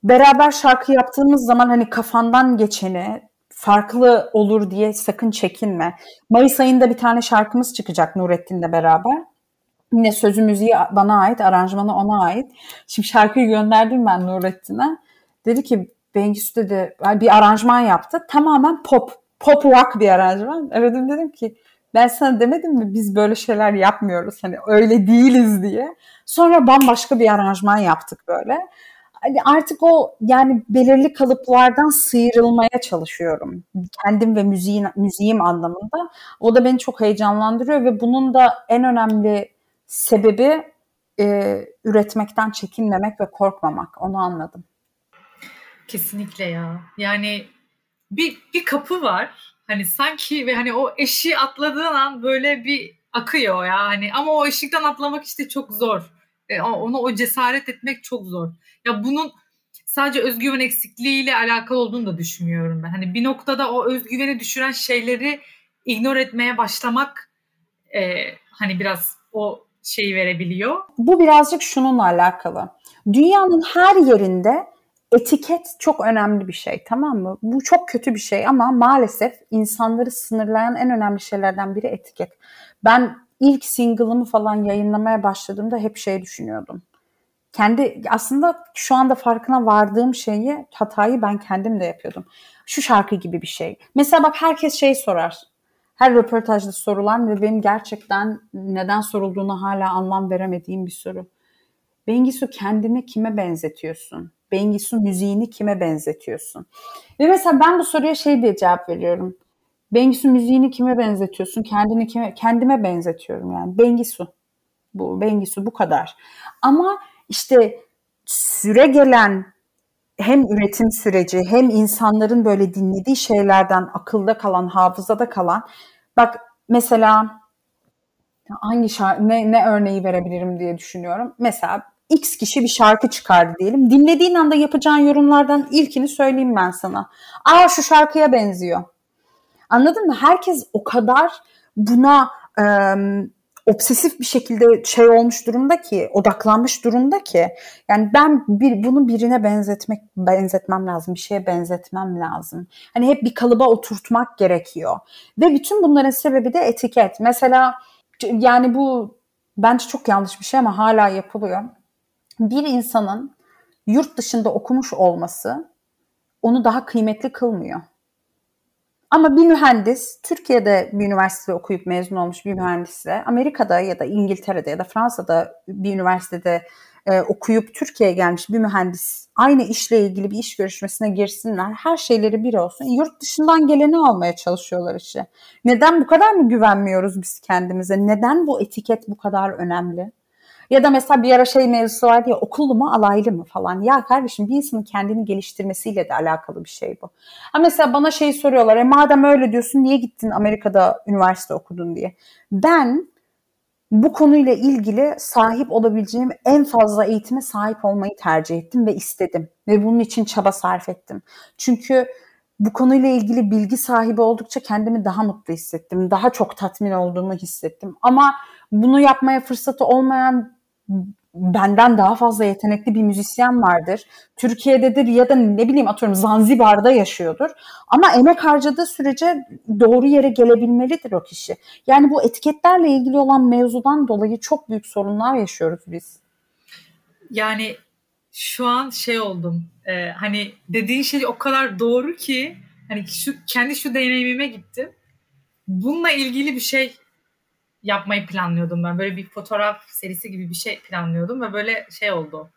Beraber şarkı yaptığımız zaman hani kafandan geçeni farklı olur diye sakın çekinme. Mayıs ayında bir tane şarkımız çıkacak Nurettin'le beraber. Yine sözü müziği bana ait, aranjmanı ona ait. Şimdi şarkıyı gönderdim ben Nurettin'e. Dedi ki Bengisu dedi bir aranjman yaptı. Tamamen pop, pop rock bir aranjman. Evet dedim ki ben sana demedim mi biz böyle şeyler yapmıyoruz hani öyle değiliz diye. Sonra bambaşka bir aranjman yaptık böyle. Hani artık o yani belirli kalıplardan sıyrılmaya çalışıyorum. Kendim ve müziğin, müziğim anlamında. O da beni çok heyecanlandırıyor ve bunun da en önemli sebebi e, üretmekten çekinmemek ve korkmamak. Onu anladım. Kesinlikle ya. Yani bir, bir kapı var Hani sanki ve hani o eşi atladığın an böyle bir akıyor ya hani ama o eşikten atlamak işte çok zor. E, onu o cesaret etmek çok zor. Ya bunun sadece özgüven eksikliğiyle alakalı olduğunu da düşünmüyorum ben. Hani bir noktada o özgüveni düşüren şeyleri ignor etmeye başlamak e, hani biraz o şeyi verebiliyor. Bu birazcık şununla alakalı. Dünyanın her yerinde etiket çok önemli bir şey tamam mı? Bu çok kötü bir şey ama maalesef insanları sınırlayan en önemli şeylerden biri etiket. Ben ilk single'ımı falan yayınlamaya başladığımda hep şey düşünüyordum. Kendi aslında şu anda farkına vardığım şeyi hatayı ben kendim de yapıyordum. Şu şarkı gibi bir şey. Mesela bak herkes şey sorar. Her röportajda sorulan ve benim gerçekten neden sorulduğunu hala anlam veremediğim bir soru. Bengisu kendini kime benzetiyorsun? Bengisu müziğini kime benzetiyorsun? Ve mesela ben bu soruya şey diye cevap veriyorum. Bengisu müziğini kime benzetiyorsun? Kendini kime? Kendime benzetiyorum yani. Bengisu. Bu Bengisu bu kadar. Ama işte süre gelen hem üretim süreci hem insanların böyle dinlediği şeylerden akılda kalan, hafızada kalan. Bak mesela hangi şarkı, ne, ne örneği verebilirim diye düşünüyorum. Mesela X kişi bir şarkı çıkardı diyelim. Dinlediğin anda yapacağın yorumlardan ilkini söyleyeyim ben sana. Aa şu şarkıya benziyor. Anladın mı? Herkes o kadar buna e, obsesif bir şekilde şey olmuş durumda ki, odaklanmış durumda ki. Yani ben bir bunu birine benzetmek benzetmem lazım, bir şeye benzetmem lazım. Hani hep bir kalıba oturtmak gerekiyor. Ve bütün bunların sebebi de etiket. Mesela yani bu bence çok yanlış bir şey ama hala yapılıyor. Bir insanın yurt dışında okumuş olması onu daha kıymetli kılmıyor. Ama bir mühendis, Türkiye'de bir üniversitede okuyup mezun olmuş bir mühendisle, Amerika'da ya da İngiltere'de ya da Fransa'da bir üniversitede e, okuyup Türkiye'ye gelmiş bir mühendis aynı işle ilgili bir iş görüşmesine girsinler. Her şeyleri bir olsun. Yurt dışından geleni almaya çalışıyorlar işi. Neden bu kadar mı güvenmiyoruz biz kendimize? Neden bu etiket bu kadar önemli? Ya da mesela bir ara şey mevzusu vardı ya okullu mu alaylı mı falan. Ya kardeşim bir insanın kendini geliştirmesiyle de alakalı bir şey bu. Ha mesela bana şey soruyorlar. E madem öyle diyorsun niye gittin Amerika'da üniversite okudun diye. Ben bu konuyla ilgili sahip olabileceğim en fazla eğitime sahip olmayı tercih ettim ve istedim. Ve bunun için çaba sarf ettim. Çünkü bu konuyla ilgili bilgi sahibi oldukça kendimi daha mutlu hissettim. Daha çok tatmin olduğumu hissettim. Ama bunu yapmaya fırsatı olmayan benden daha fazla yetenekli bir müzisyen vardır. Türkiye'dedir ya da ne bileyim atıyorum Zanzibar'da yaşıyordur. Ama emek harcadığı sürece doğru yere gelebilmelidir o kişi. Yani bu etiketlerle ilgili olan mevzudan dolayı çok büyük sorunlar yaşıyoruz biz. Yani şu an şey oldum. E, hani dediğin şey o kadar doğru ki hani şu kendi şu deneyimime gittim. Bununla ilgili bir şey yapmayı planlıyordum ben. Böyle bir fotoğraf serisi gibi bir şey planlıyordum ve böyle şey oldu.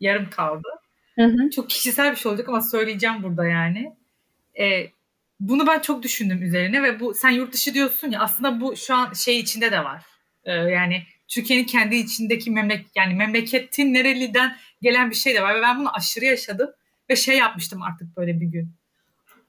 Yarım kaldı. Hı hı. Çok kişisel bir şey olacak ama söyleyeceğim burada yani. Ee, bunu ben çok düşündüm üzerine ve bu sen yurt dışı diyorsun ya aslında bu şu an şey içinde de var. Ee, yani Türkiye'nin kendi içindeki memleket yani memleketin nereliden gelen bir şey de var ve ben bunu aşırı yaşadım ve şey yapmıştım artık böyle bir gün.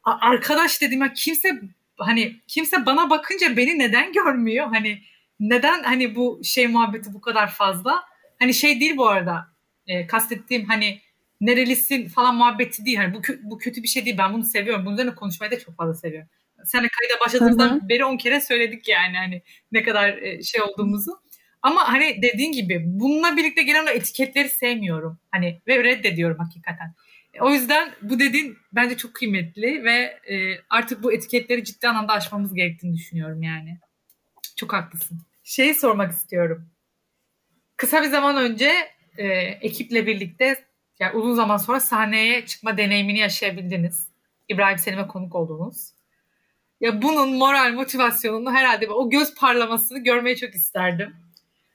Arkadaş dedim ya kimse hani kimse bana bakınca beni neden görmüyor? Hani neden hani bu şey muhabbeti bu kadar fazla? Hani şey değil bu arada. E, kastettiğim hani nerelisin falan muhabbeti değil. Hani bu, bu kötü bir şey değil. Ben bunu seviyorum. Bunun üzerine konuşmayı da çok fazla seviyorum. Sen kayda başladığımızdan Hı-hı. beri on kere söyledik yani hani ne kadar e, şey olduğumuzu. Ama hani dediğin gibi bununla birlikte gelen o etiketleri sevmiyorum. Hani ve reddediyorum hakikaten. O yüzden bu dediğin bence çok kıymetli ve e, artık bu etiketleri ciddi anlamda aşmamız gerektiğini düşünüyorum yani. Çok haklısın. Şeyi sormak istiyorum. Kısa bir zaman önce e, ekiple birlikte yani uzun zaman sonra sahneye çıkma deneyimini yaşayabildiniz. İbrahim Selim'e konuk oldunuz. Ya bunun moral motivasyonunu herhalde o göz parlamasını görmeyi çok isterdim.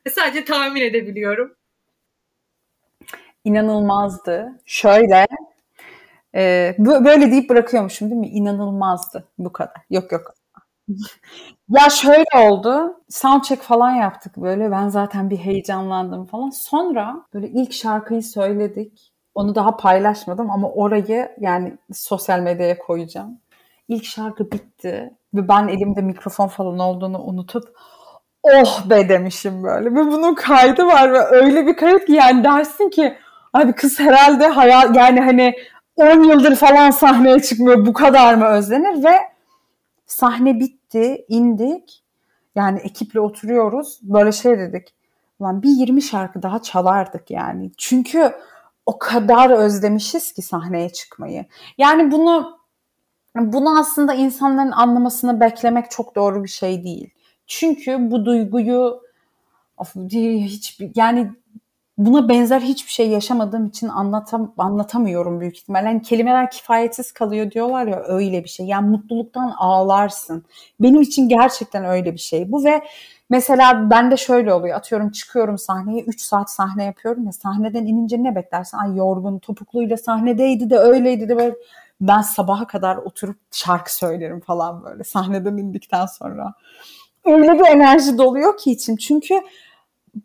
Ve sadece tahmin edebiliyorum. İnanılmazdı. Şöyle e, böyle deyip bırakıyormuşum değil mi? İnanılmazdı bu kadar. Yok yok. ya şöyle oldu. Soundcheck falan yaptık böyle. Ben zaten bir heyecanlandım falan. Sonra böyle ilk şarkıyı söyledik. Onu daha paylaşmadım ama orayı yani sosyal medyaya koyacağım. İlk şarkı bitti ve ben elimde mikrofon falan olduğunu unutup oh be demişim böyle. Ve bunun kaydı var ve öyle bir kayıt ki yani dersin ki abi kız herhalde hayal yani hani 10 yıldır falan sahneye çıkmıyor. Bu kadar mı özlenir? Ve sahne bitti indik. Yani ekiple oturuyoruz. Böyle şey dedik. Ulan bir 20 şarkı daha çalardık yani. Çünkü o kadar özlemişiz ki sahneye çıkmayı. Yani bunu bunu aslında insanların anlamasını beklemek çok doğru bir şey değil. Çünkü bu duyguyu of, hiç yani buna benzer hiçbir şey yaşamadığım için anlatam anlatamıyorum büyük ihtimalle. Yani kelimeler kifayetsiz kalıyor diyorlar ya öyle bir şey. Yani mutluluktan ağlarsın. Benim için gerçekten öyle bir şey bu ve mesela bende şöyle oluyor. Atıyorum çıkıyorum sahneye 3 saat sahne yapıyorum ya sahneden inince ne beklersin? Ay yorgun topukluyla sahnedeydi de öyleydi de böyle ben sabaha kadar oturup şarkı söylerim falan böyle sahneden indikten sonra. Öyle bir enerji doluyor ki içim. Çünkü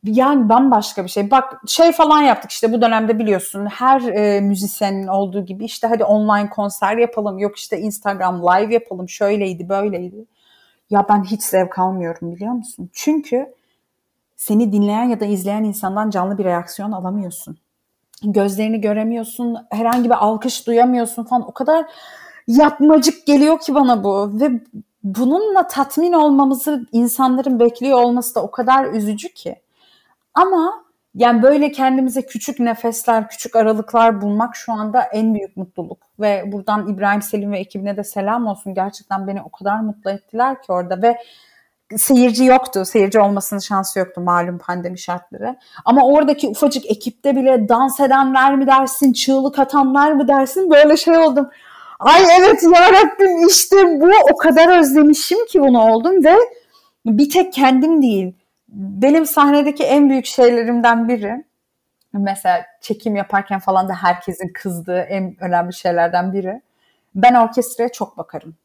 yani bambaşka bir şey. Bak şey falan yaptık işte bu dönemde biliyorsun her e, müzisyenin olduğu gibi işte hadi online konser yapalım yok işte Instagram live yapalım şöyleydi böyleydi. Ya ben hiç zevk almıyorum biliyor musun? Çünkü seni dinleyen ya da izleyen insandan canlı bir reaksiyon alamıyorsun. Gözlerini göremiyorsun, herhangi bir alkış duyamıyorsun falan. O kadar yapmacık geliyor ki bana bu ve bununla tatmin olmamızı insanların bekliyor olması da o kadar üzücü ki. Ama yani böyle kendimize küçük nefesler, küçük aralıklar bulmak şu anda en büyük mutluluk. Ve buradan İbrahim Selim ve ekibine de selam olsun. Gerçekten beni o kadar mutlu ettiler ki orada ve seyirci yoktu. Seyirci olmasının şansı yoktu malum pandemi şartları. Ama oradaki ufacık ekipte bile dans edenler mi dersin, çığlık atanlar mı dersin böyle şey oldum. Ay evet yarabbim işte bu o kadar özlemişim ki bunu oldum ve bir tek kendim değil. Benim sahnedeki en büyük şeylerimden biri mesela çekim yaparken falan da herkesin kızdığı en önemli şeylerden biri. Ben orkestraya çok bakarım.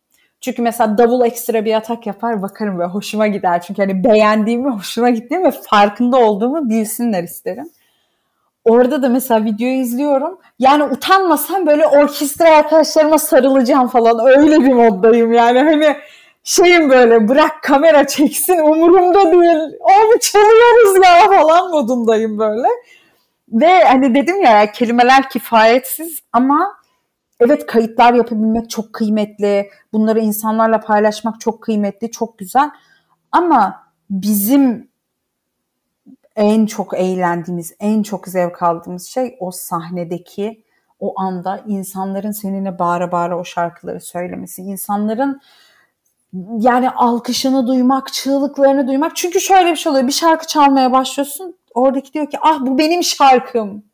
Çünkü mesela davul ekstra bir atak yapar bakarım ve hoşuma gider. Çünkü hani beğendiğimi, hoşuma gittiğimi ve farkında olduğumu bilsinler isterim. Orada da mesela videoyu izliyorum. Yani utanmasam böyle orkestra arkadaşlarıma sarılacağım falan. Öyle bir moddayım yani. Hani şeyim böyle bırak kamera çeksin umurumda değil. Abi çalıyoruz ya falan modundayım böyle. Ve hani dedim ya kelimeler kifayetsiz ama evet kayıtlar yapabilmek çok kıymetli. Bunları insanlarla paylaşmak çok kıymetli, çok güzel. Ama bizim en çok eğlendiğimiz, en çok zevk aldığımız şey o sahnedeki o anda insanların seninle bağıra bağıra o şarkıları söylemesi. insanların yani alkışını duymak, çığlıklarını duymak. Çünkü şöyle bir şey oluyor. Bir şarkı çalmaya başlıyorsun. Oradaki diyor ki ah bu benim şarkım.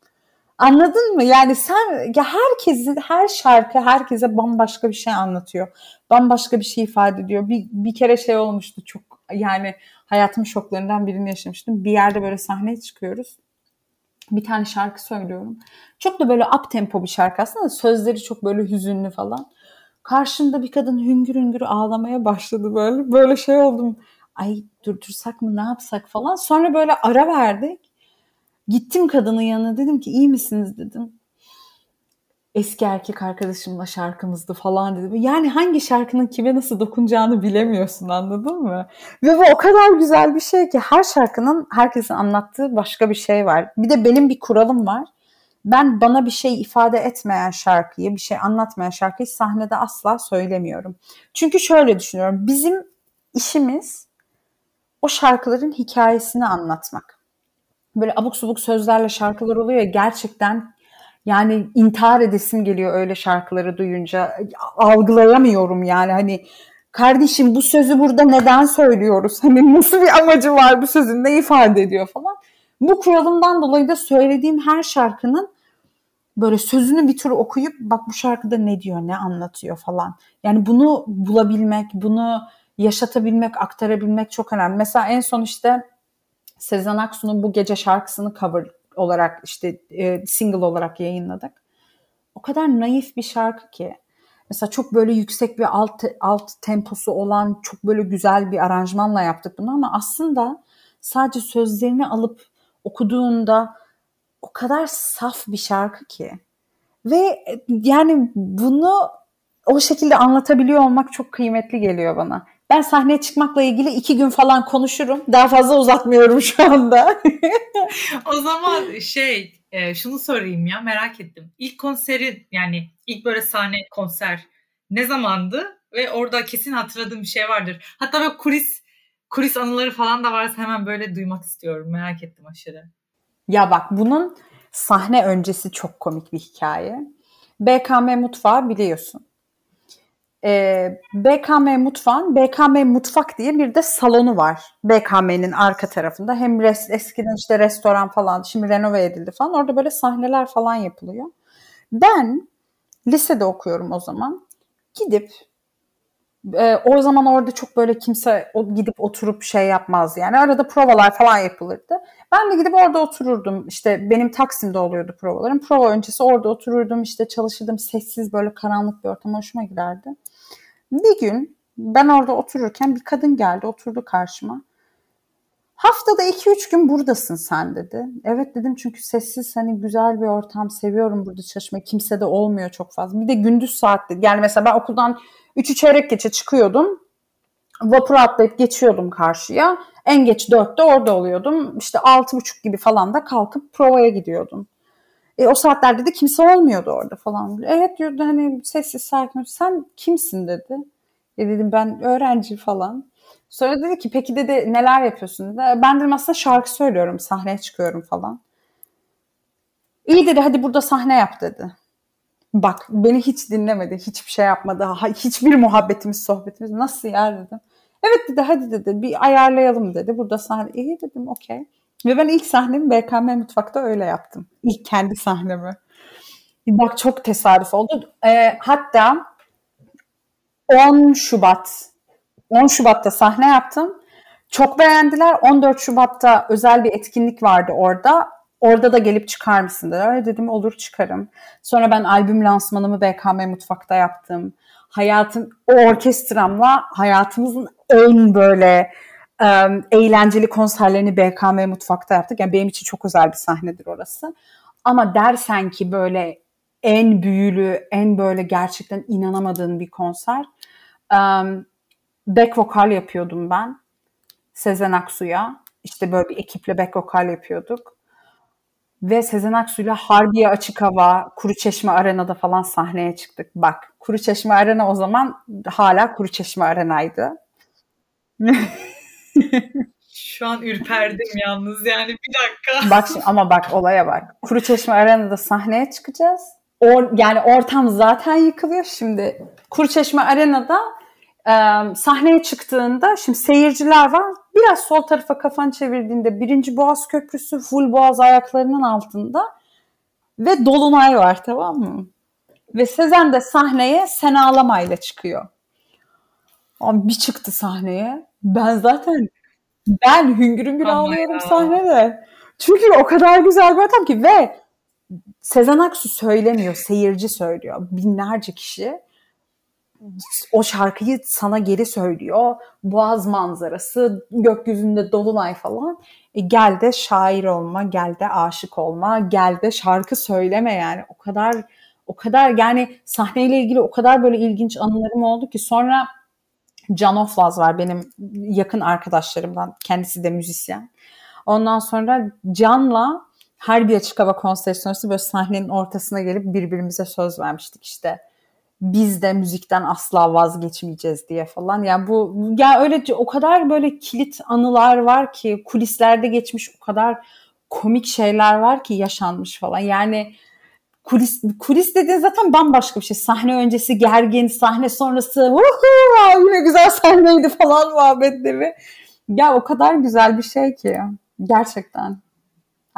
Anladın mı? Yani sen ya herkesin her şarkı herkese bambaşka bir şey anlatıyor. Bambaşka bir şey ifade ediyor. Bir, bir kere şey olmuştu çok yani hayatımın şoklarından birini yaşamıştım. Bir yerde böyle sahneye çıkıyoruz. Bir tane şarkı söylüyorum. Çok da böyle up tempo bir şarkı aslında sözleri çok böyle hüzünlü falan. Karşımda bir kadın hüngür hüngür ağlamaya başladı böyle. Böyle şey oldum. Ay durdursak mı ne yapsak falan. Sonra böyle ara verdik. Gittim kadının yanına dedim ki iyi misiniz dedim. Eski erkek arkadaşımla şarkımızdı falan dedi. Yani hangi şarkının kime nasıl dokunacağını bilemiyorsun anladın mı? Ve bu o kadar güzel bir şey ki her şarkının herkesin anlattığı başka bir şey var. Bir de benim bir kuralım var. Ben bana bir şey ifade etmeyen şarkıyı, bir şey anlatmayan şarkıyı sahnede asla söylemiyorum. Çünkü şöyle düşünüyorum. Bizim işimiz o şarkıların hikayesini anlatmak böyle abuk subuk sözlerle şarkılar oluyor ya gerçekten yani intihar edesim geliyor öyle şarkıları duyunca. Algılayamıyorum yani hani kardeşim bu sözü burada neden söylüyoruz? Hani nasıl bir amacı var bu sözün ne ifade ediyor falan. Bu kuralımdan dolayı da söylediğim her şarkının böyle sözünü bir tür okuyup bak bu şarkıda ne diyor, ne anlatıyor falan. Yani bunu bulabilmek, bunu yaşatabilmek, aktarabilmek çok önemli. Mesela en son işte Sezen Aksu'nun bu gece şarkısını cover olarak işte e, single olarak yayınladık. O kadar naif bir şarkı ki. Mesela çok böyle yüksek bir alt, alt temposu olan çok böyle güzel bir aranjmanla yaptık bunu ama aslında sadece sözlerini alıp okuduğunda o kadar saf bir şarkı ki. Ve e, yani bunu o şekilde anlatabiliyor olmak çok kıymetli geliyor bana. Ben sahneye çıkmakla ilgili iki gün falan konuşurum. Daha fazla uzatmıyorum şu anda. o zaman şey e, şunu sorayım ya merak ettim. İlk konseri yani ilk böyle sahne konser ne zamandı? Ve orada kesin hatırladığım bir şey vardır. Hatta böyle kulis kulis anıları falan da varsa hemen böyle duymak istiyorum. Merak ettim aşırı. Ya bak bunun sahne öncesi çok komik bir hikaye. BKM Mutfağı biliyorsun ee, BKM Mutfağın BKM Mutfak diye bir de salonu var. BKM'nin arka tarafında. Hem res, eskiden işte restoran falan şimdi renove edildi falan. Orada böyle sahneler falan yapılıyor. Ben lisede okuyorum o zaman. Gidip e, o zaman orada çok böyle kimse o, gidip oturup şey yapmaz yani. Arada provalar falan yapılırdı. Ben de gidip orada otururdum. İşte benim Taksim'de oluyordu provalarım. Prova öncesi orada otururdum. işte çalışırdım. Sessiz böyle karanlık bir ortam hoşuma giderdi. Bir gün ben orada otururken bir kadın geldi oturdu karşıma. Haftada 2-3 gün buradasın sen dedi. Evet dedim çünkü sessiz hani güzel bir ortam seviyorum burada çalışmayı. Kimse de olmuyor çok fazla. Bir de gündüz saatte yani mesela ben okuldan 3'ü çeyrek geçe çıkıyordum. Vapur atlayıp geçiyordum karşıya. En geç 4'te orada oluyordum. İşte 6.30 gibi falan da kalkıp provaya gidiyordum. E, o saatlerde de kimse olmuyordu orada falan. Evet diyordu hani sessiz sakin. Sen kimsin dedi. E dedim ben öğrenci falan. Sonra dedi ki peki dedi neler yapıyorsun dedi. Ben dedim aslında şarkı söylüyorum, sahneye çıkıyorum falan. İyi dedi hadi burada sahne yap dedi. Bak beni hiç dinlemedi, hiçbir şey yapmadı. Hiçbir muhabbetimiz, sohbetimiz nasıl ya dedim. Evet dedi hadi dedi bir ayarlayalım dedi. Burada sahne iyi dedim okey. Ve ben ilk sahnemi BKM Mutfak'ta öyle yaptım. İlk kendi sahnemi. Bak çok tesadüf oldu. E, hatta 10 Şubat 10 Şubat'ta sahne yaptım. Çok beğendiler. 14 Şubat'ta özel bir etkinlik vardı orada. Orada da gelip çıkar mısın dediler. Dedim olur çıkarım. Sonra ben albüm lansmanımı BKM Mutfak'ta yaptım. Hayatım, o orkestramla hayatımızın en böyle eğlenceli konserlerini BKM Mutfak'ta yaptık. Yani benim için çok özel bir sahnedir orası. Ama dersen ki böyle en büyülü, en böyle gerçekten inanamadığın bir konser. Um, back vokal yapıyordum ben. Sezen Aksu'ya. İşte böyle bir ekiple back vokal yapıyorduk. Ve Sezen Aksu'yla Harbiye Açık Hava, Kuruçeşme Arena'da falan sahneye çıktık. Bak Kuruçeşme Arena o zaman hala Kuruçeşme Arena'ydı. Şu an ürperdim yalnız yani bir dakika. Bak şimdi, ama bak olaya bak. Kuruçeşme Arena'da sahneye çıkacağız. Or, yani ortam zaten yıkılıyor şimdi. Kuruçeşme Arena'da e, sahneye çıktığında şimdi seyirciler var. Biraz sol tarafa kafanı çevirdiğinde birinci Boğaz Köprüsü full Boğaz ayaklarının altında ve Dolunay var tamam mı? Ve Sezen de sahneye Sen Ağlamayla çıkıyor. Abi bir çıktı sahneye. Ben zaten ben hüngür hüngür oh ağlıyorum sahnede. Çünkü o kadar güzel bir ortam ki ve Sezen Aksu söylemiyor, seyirci söylüyor. Binlerce kişi o şarkıyı sana geri söylüyor. Boğaz manzarası, gökyüzünde dolunay falan. E gel de şair olma, gel de aşık olma, gel de şarkı söyleme yani. O kadar o kadar yani sahneyle ilgili o kadar böyle ilginç anılarım oldu ki sonra Can Oflaz var benim yakın arkadaşlarımdan. Kendisi de müzisyen. Ondan sonra Can'la her bir açık hava konseri sonrası böyle sahnenin ortasına gelip birbirimize söz vermiştik işte. Biz de müzikten asla vazgeçmeyeceğiz diye falan. Yani bu ya öyle o kadar böyle kilit anılar var ki kulislerde geçmiş o kadar komik şeyler var ki yaşanmış falan. Yani kulis kulis dediğin zaten bambaşka bir şey. Sahne öncesi gergin, sahne sonrası yine güzel sahneydi falan muhabbetleri. Ya o kadar güzel bir şey ki gerçekten.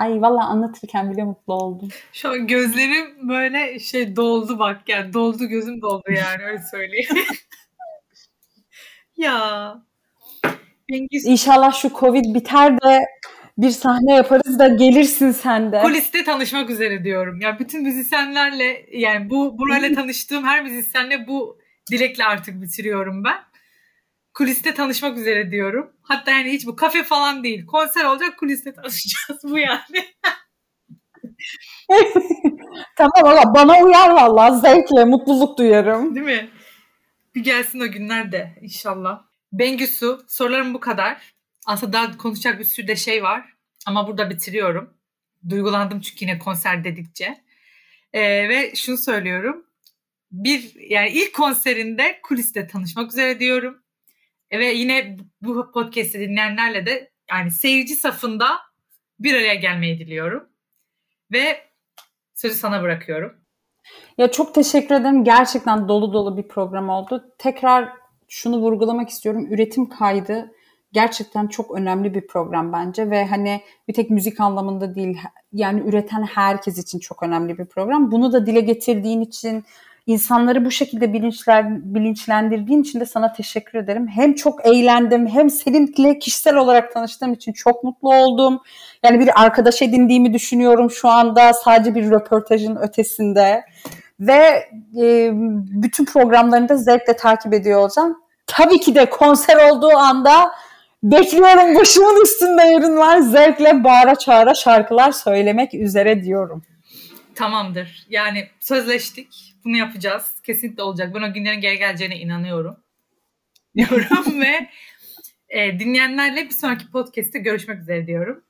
Ay valla anlatırken bile mutlu oldum. Şu an gözlerim böyle şey doldu bak yani doldu gözüm doldu yani öyle söyleyeyim. ya. İnşallah şu Covid biter de bir sahne yaparız da gelirsin sen de. Kuliste tanışmak üzere diyorum. Ya bütün müzisyenlerle yani bu burayla tanıştığım her müzisyenle bu dilekle artık bitiriyorum ben. Kuliste tanışmak üzere diyorum. Hatta yani hiç bu kafe falan değil. Konser olacak kuliste tanışacağız bu yani. tamam ama bana uyar valla zevkle mutluluk duyarım. Değil mi? Bir gelsin o günler de inşallah. Bengüsü sorularım bu kadar. Aslında daha konuşacak bir sürü de şey var. Ama burada bitiriyorum. Duygulandım çünkü yine konser dedikçe. Ee, ve şunu söylüyorum. Bir yani ilk konserinde kuliste tanışmak üzere diyorum. Ve yine bu podcast'i dinleyenlerle de yani seyirci safında bir araya gelmeyi diliyorum. Ve sözü sana bırakıyorum. Ya çok teşekkür ederim. Gerçekten dolu dolu bir program oldu. Tekrar şunu vurgulamak istiyorum. Üretim kaydı gerçekten çok önemli bir program bence ve hani bir tek müzik anlamında değil yani üreten herkes için çok önemli bir program. Bunu da dile getirdiğin için insanları bu şekilde bilinçler, bilinçlendirdiğin için de sana teşekkür ederim. Hem çok eğlendim hem seninle kişisel olarak tanıştığım için çok mutlu oldum. Yani bir arkadaş edindiğimi düşünüyorum şu anda sadece bir röportajın ötesinde. Ve e, bütün programlarını da zevkle takip ediyor olacağım. Tabii ki de konser olduğu anda Bekliyorum başımın üstünde yerin var. Zevkle bağıra çağıra şarkılar söylemek üzere diyorum. Tamamdır. Yani sözleştik. Bunu yapacağız. Kesinlikle olacak. Ben o günlerin geri geleceğine inanıyorum. Diyorum ve e, dinleyenlerle bir sonraki podcast'te görüşmek üzere diyorum.